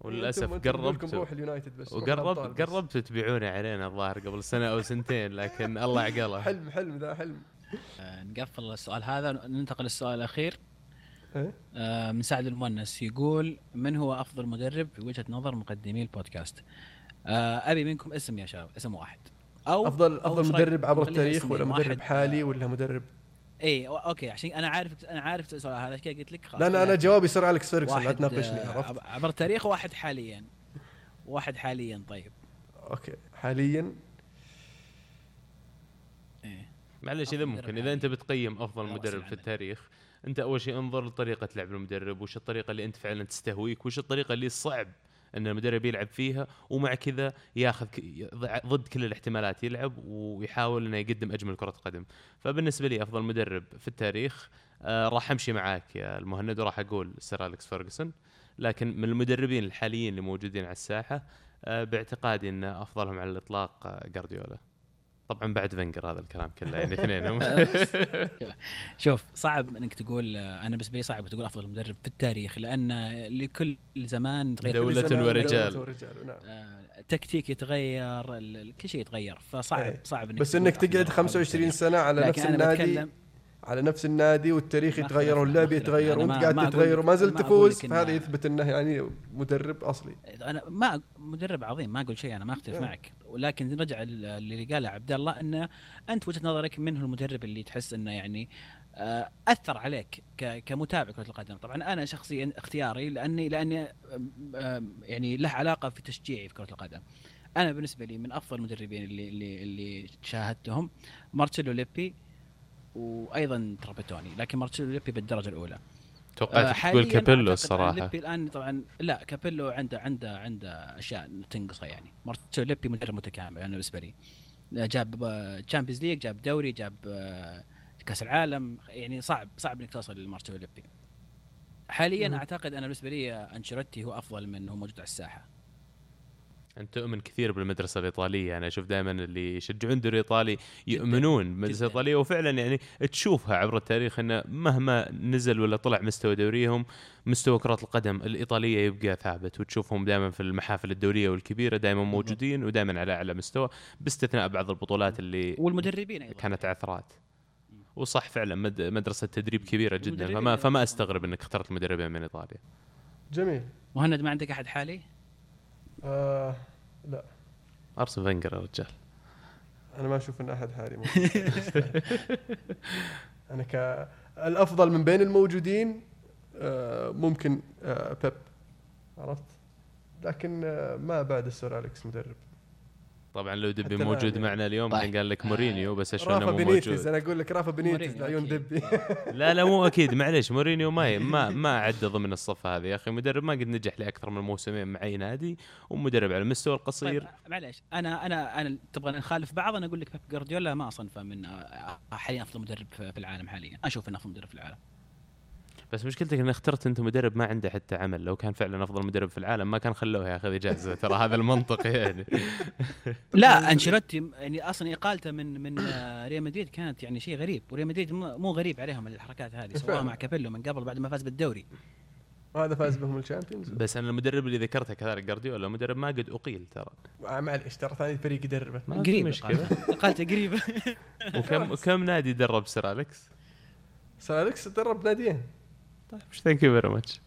وللأسف قربت روح اليونايتد بس وقربت. قربت تبيعونه علينا الظاهر قبل سنة أو سنتين لكن الله عقله حلم حلم ذا حلم. آه، نقفل السؤال هذا ننتقل للسؤال الأخير؟ آه، من سعد المؤنس يقول من هو أفضل مدرب في وجهه نظر مقدمي البودكاست؟ آه، أبي منكم اسم يا شباب اسم واحد. أو افضل أو أفضل رأيك مدرب عبر التاريخ؟ ولا مدرب واحد، حالي ولا مدرب اي أو- okay عشان أنا عارف أنا عارف السؤال هذا عشان كذا قلت لك خلاص لا أنا أنا جوابي يصير اليكس فيرجسون لا واحد تناقشني آه، عرفت عب- عبر التاريخ وواحد حاليا واحد حاليا طيب okay حاليا إيه. معلش إذا مدرب ممكن إذا حالي. أنت بتقيم أفضل مدرب في. التاريخ أنت أول شيء انظر لطريقة لعب المدرب وش الطريقة اللي أنت فعلا تستهويك وش الطريقة اللي صعب إن المدرب يلعب فيها ومع كذا ياخذ ضد كل الاحتمالات يلعب ويحاول إنه يقدم أجمل كرة قدم. فبالنسبة لي أفضل مدرب في التاريخ آه راح أمشي معاك يا المهند وراح أقول سير أليكس فيرجسون لكن من المدربين الحاليين اللي موجودين على الساحة آه باعتقادي إن أفضلهم على الإطلاق آه جارديولا. طبعا بعد فنجر هذا الكلام كله يعني اثنينهم شوف صعب إنك تقول أنا بالنسبة لي صعب تقول أفضل مدرب في التاريخ لأن لكل زمان تغير دولة كل زمان ورجال. دولة ورجال نعم آه، التكتيك يتغير ال- ال- كل شيء يتغير فصعب إيه. صعب إنك بس إنك تقعد مدرب 25 في سنة على التاريخ. نفس النادي على نفس النادي والتاريخ يتغير واللعب. يتغير وانت قاعد تتغير وما زلت تفوز فهذا يثبت إنه يعني مدرب أصلي أنا ما مدرب عظيم ما أقول شيء أنا ما أختلف إيه. معك ولكن نرجع اللي قاله عبد الله إنه أنت وجهة نظرك من هو المدرب اللي تحس إنه يعني آه، أثر عليك كمتابع كرة القدم. طبعا أنا شخصيا اختياري لأني لأني يعني له علاقة في تشجيعي في كرة القدم. أنا بالنسبة لي من أفضل المدربين اللي اللي اللي شاهدتهم مارتشيلو ليبي وأيضا ترابتوني لكن مارتشيلو ليبي بالدرجة الأولى. توقعت تقول حالياً كابيلو الصراحة. الآن طبعا لا كابيلو عنده عنده عنده أشياء تنقصه يعني. مارتشيلو ليبي مدرب متكامل أنا بالنسبة لي. جاب Champions League جاب دوري جاب آه، كأس العالم. يعني صعب صعب إنك توصل لمارتشيلو ليبي. حاليا. أعتقد أنا بالنسبة لي أنشيلوتي هو أفضل من هو موجود على الساحة. انت تؤمن كثير بالمدرسة الإيطالية. أنا أشوف دائما اللي يشجعون الدوري الايطالي يؤمنون بالمدرسة. الإيطالية وفعلا يعني تشوفها عبر التاريخ انه مهما نزل ولا طلع مستوى دوريهم مستوى كرة القدم الإيطالية يبقى ثابت وتشوفهم دائما في المحافل الدوليه والكبيرة دائما موجودين ودائما على أعلى مستوى باستثناء بعض البطولات اللي والمدربين أيضا. كانت عثرات. وصح فعلا مد- مدرسة تدريب كبيرة جدا. فما فما. أستغرب إنك اخترت مدربين من إيطاليا. جميل. مهند ما عندك أحد حالي؟ آه لا. ارسن فنجر يا رجال. أنا ما أشوف إن أحد حالي موجود. أنا ك الأفضل من بين الموجودين آه ممكن آه بيب. عرفت؟ لكن آه ما بعد السر أليكس مدرب. طبعا لو دبي موجود معنا اليوم طيب. كان قال لك مورينيو بس عشان رافا مو بينيتز موجود. أنا أقول لك رافا بينيتز مورينيو لعيون. دبي. لا لا مو أكيد معليش مورينيو ما ما ما عد ضمن الصف هذا يا أخي. مدرب ما قد نجح لأكثر من موسمين مع اي نادي ومدرب على المستوى القصير. طيب معليش. أنا أنا أنا تبغى نخالف بعض؟ أنا أقول لك بيب جوارديولا ما اصنفه من حاليا أفضل مدرب في في العالم حاليا. أشوف إنه أفضل مدرب في العالم. بس مشكلتك ان اخترت أنت مدرب ما عنده حتى عمل. لو كان فعلا أفضل مدرب في العالم ما كان خلوه ياخذ إجازة. ترى هذا المنطق يعني. لا أنشيلوتي يعني أصلا إقالته من من آه، ريال مدريد كانت يعني شيء غريب. وريال مدريد مو مو غريب عليهم الحركات هذه سواها. مع كابيلو من قبل بعد ما فاز بالدوري. هذا فاز بهم الشامبيونز. بس أنا المدرب اللي ذكرته كذلك جارديولا مدرب ما قد أقيل ترى. آه، معليش ترى ثاني فريق يدربه ما في قريب. مشكلة. إقالته. اقالته قريبه وكم كم نادي درب Sir أليكس؟ Sir أليكس درب ناديين. طيب thank you very much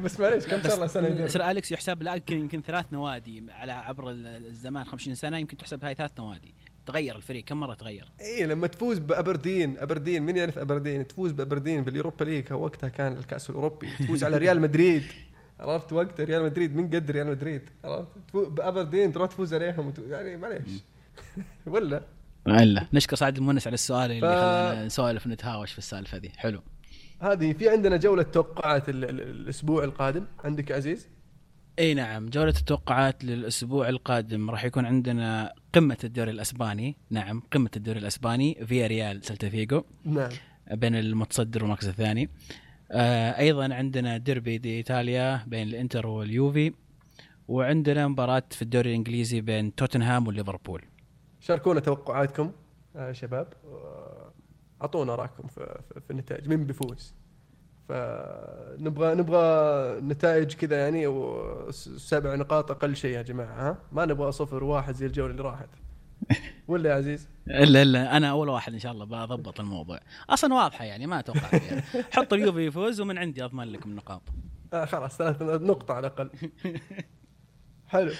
بس معليش كم صار له سنه أليكس يحسب له يمكن ثلاث نوادي على عبر الزمان 50 سنة يمكن تحسب هاي ثلاث نوادي. تغير الفريق كم مرة تغير؟ اي لما تفوز بأبردين أبردين من يعرف أبردين؟ تفوز بأبردين بال Europa League وقتها كان الكأس الأوروبي. تفوز على ريال مدريد. عرفت وقتها ريال مدريد؟ من قد ريال مدريد؟ عرفت؟ تفوز بأبردين تروح تفوز عليهم. يعني معليش. ولا؟ الا نشكر سعد المونس على السؤال اللي ف- خلانا نسولف ونتهاوش في السالفة ذي. حلو. هذه في عندنا جولة توقعات ال- ال- الأسبوع القادم. عندك عزيز؟ إي نعم جولة التوقعات للأسبوع القادم. راح يكون عندنا قمة الدوري الأسباني. نعم قمة الدوري الأسباني فيا ريال سلتا فيجو نعم. بين المتصدر والمركز الثاني. آه أيضا عندنا ديربي دي ايطاليا بين الإنتر واليوفي. وعندنا مباراة في الدوري الإنجليزي بين توتنهام وليفربول شاركونا توقعاتكم يا شباب. آه، أعطونا رأيكم في, في, في النتائج. مين بيفوز؟ فنبغى نبغى نتائج كذا يعني سبع نقاط أقل شيء يا جماعة ها؟ ما نبغى صفر واحد زي الجولة اللي راحت. ولا يا عزيز؟ الا الا أنا أول واحد إن شاء الله بضبط الموضوع. أصلا واضحة يعني ما أتوقع فيها. حط اليوفي يفوز ومن عندي أضمن لكم النقاط. آه خلاص ثلاث نقطة على الأقل. حلو.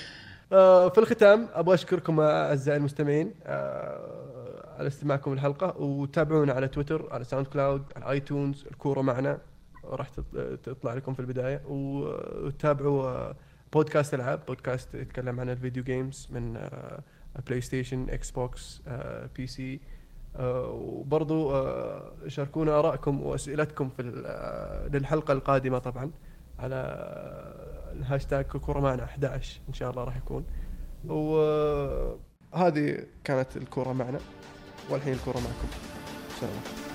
آه في الختام أبغى أشكركم أعزائي المستمعين. آه على استماعكم الحلقة وتابعونا على تويتر على ساوند كلاود على آيتونز الكورة معنا. راح تط- تطلع لكم في البداية. وتابعوا آه، بودكاست ألعاب. بودكاست يتكلم عن ال video games من بلاي ستيشن إكس بوكس PC وبرضو آه، شاركونا آرائكم وأسئلتكم في آه، للحلقة القادمة طبعا على الهاشتاج كورة معنا 11 إن شاء الله راح يكون. وهذه كانت الكورة معنا. والحين الكورة معكم. سلام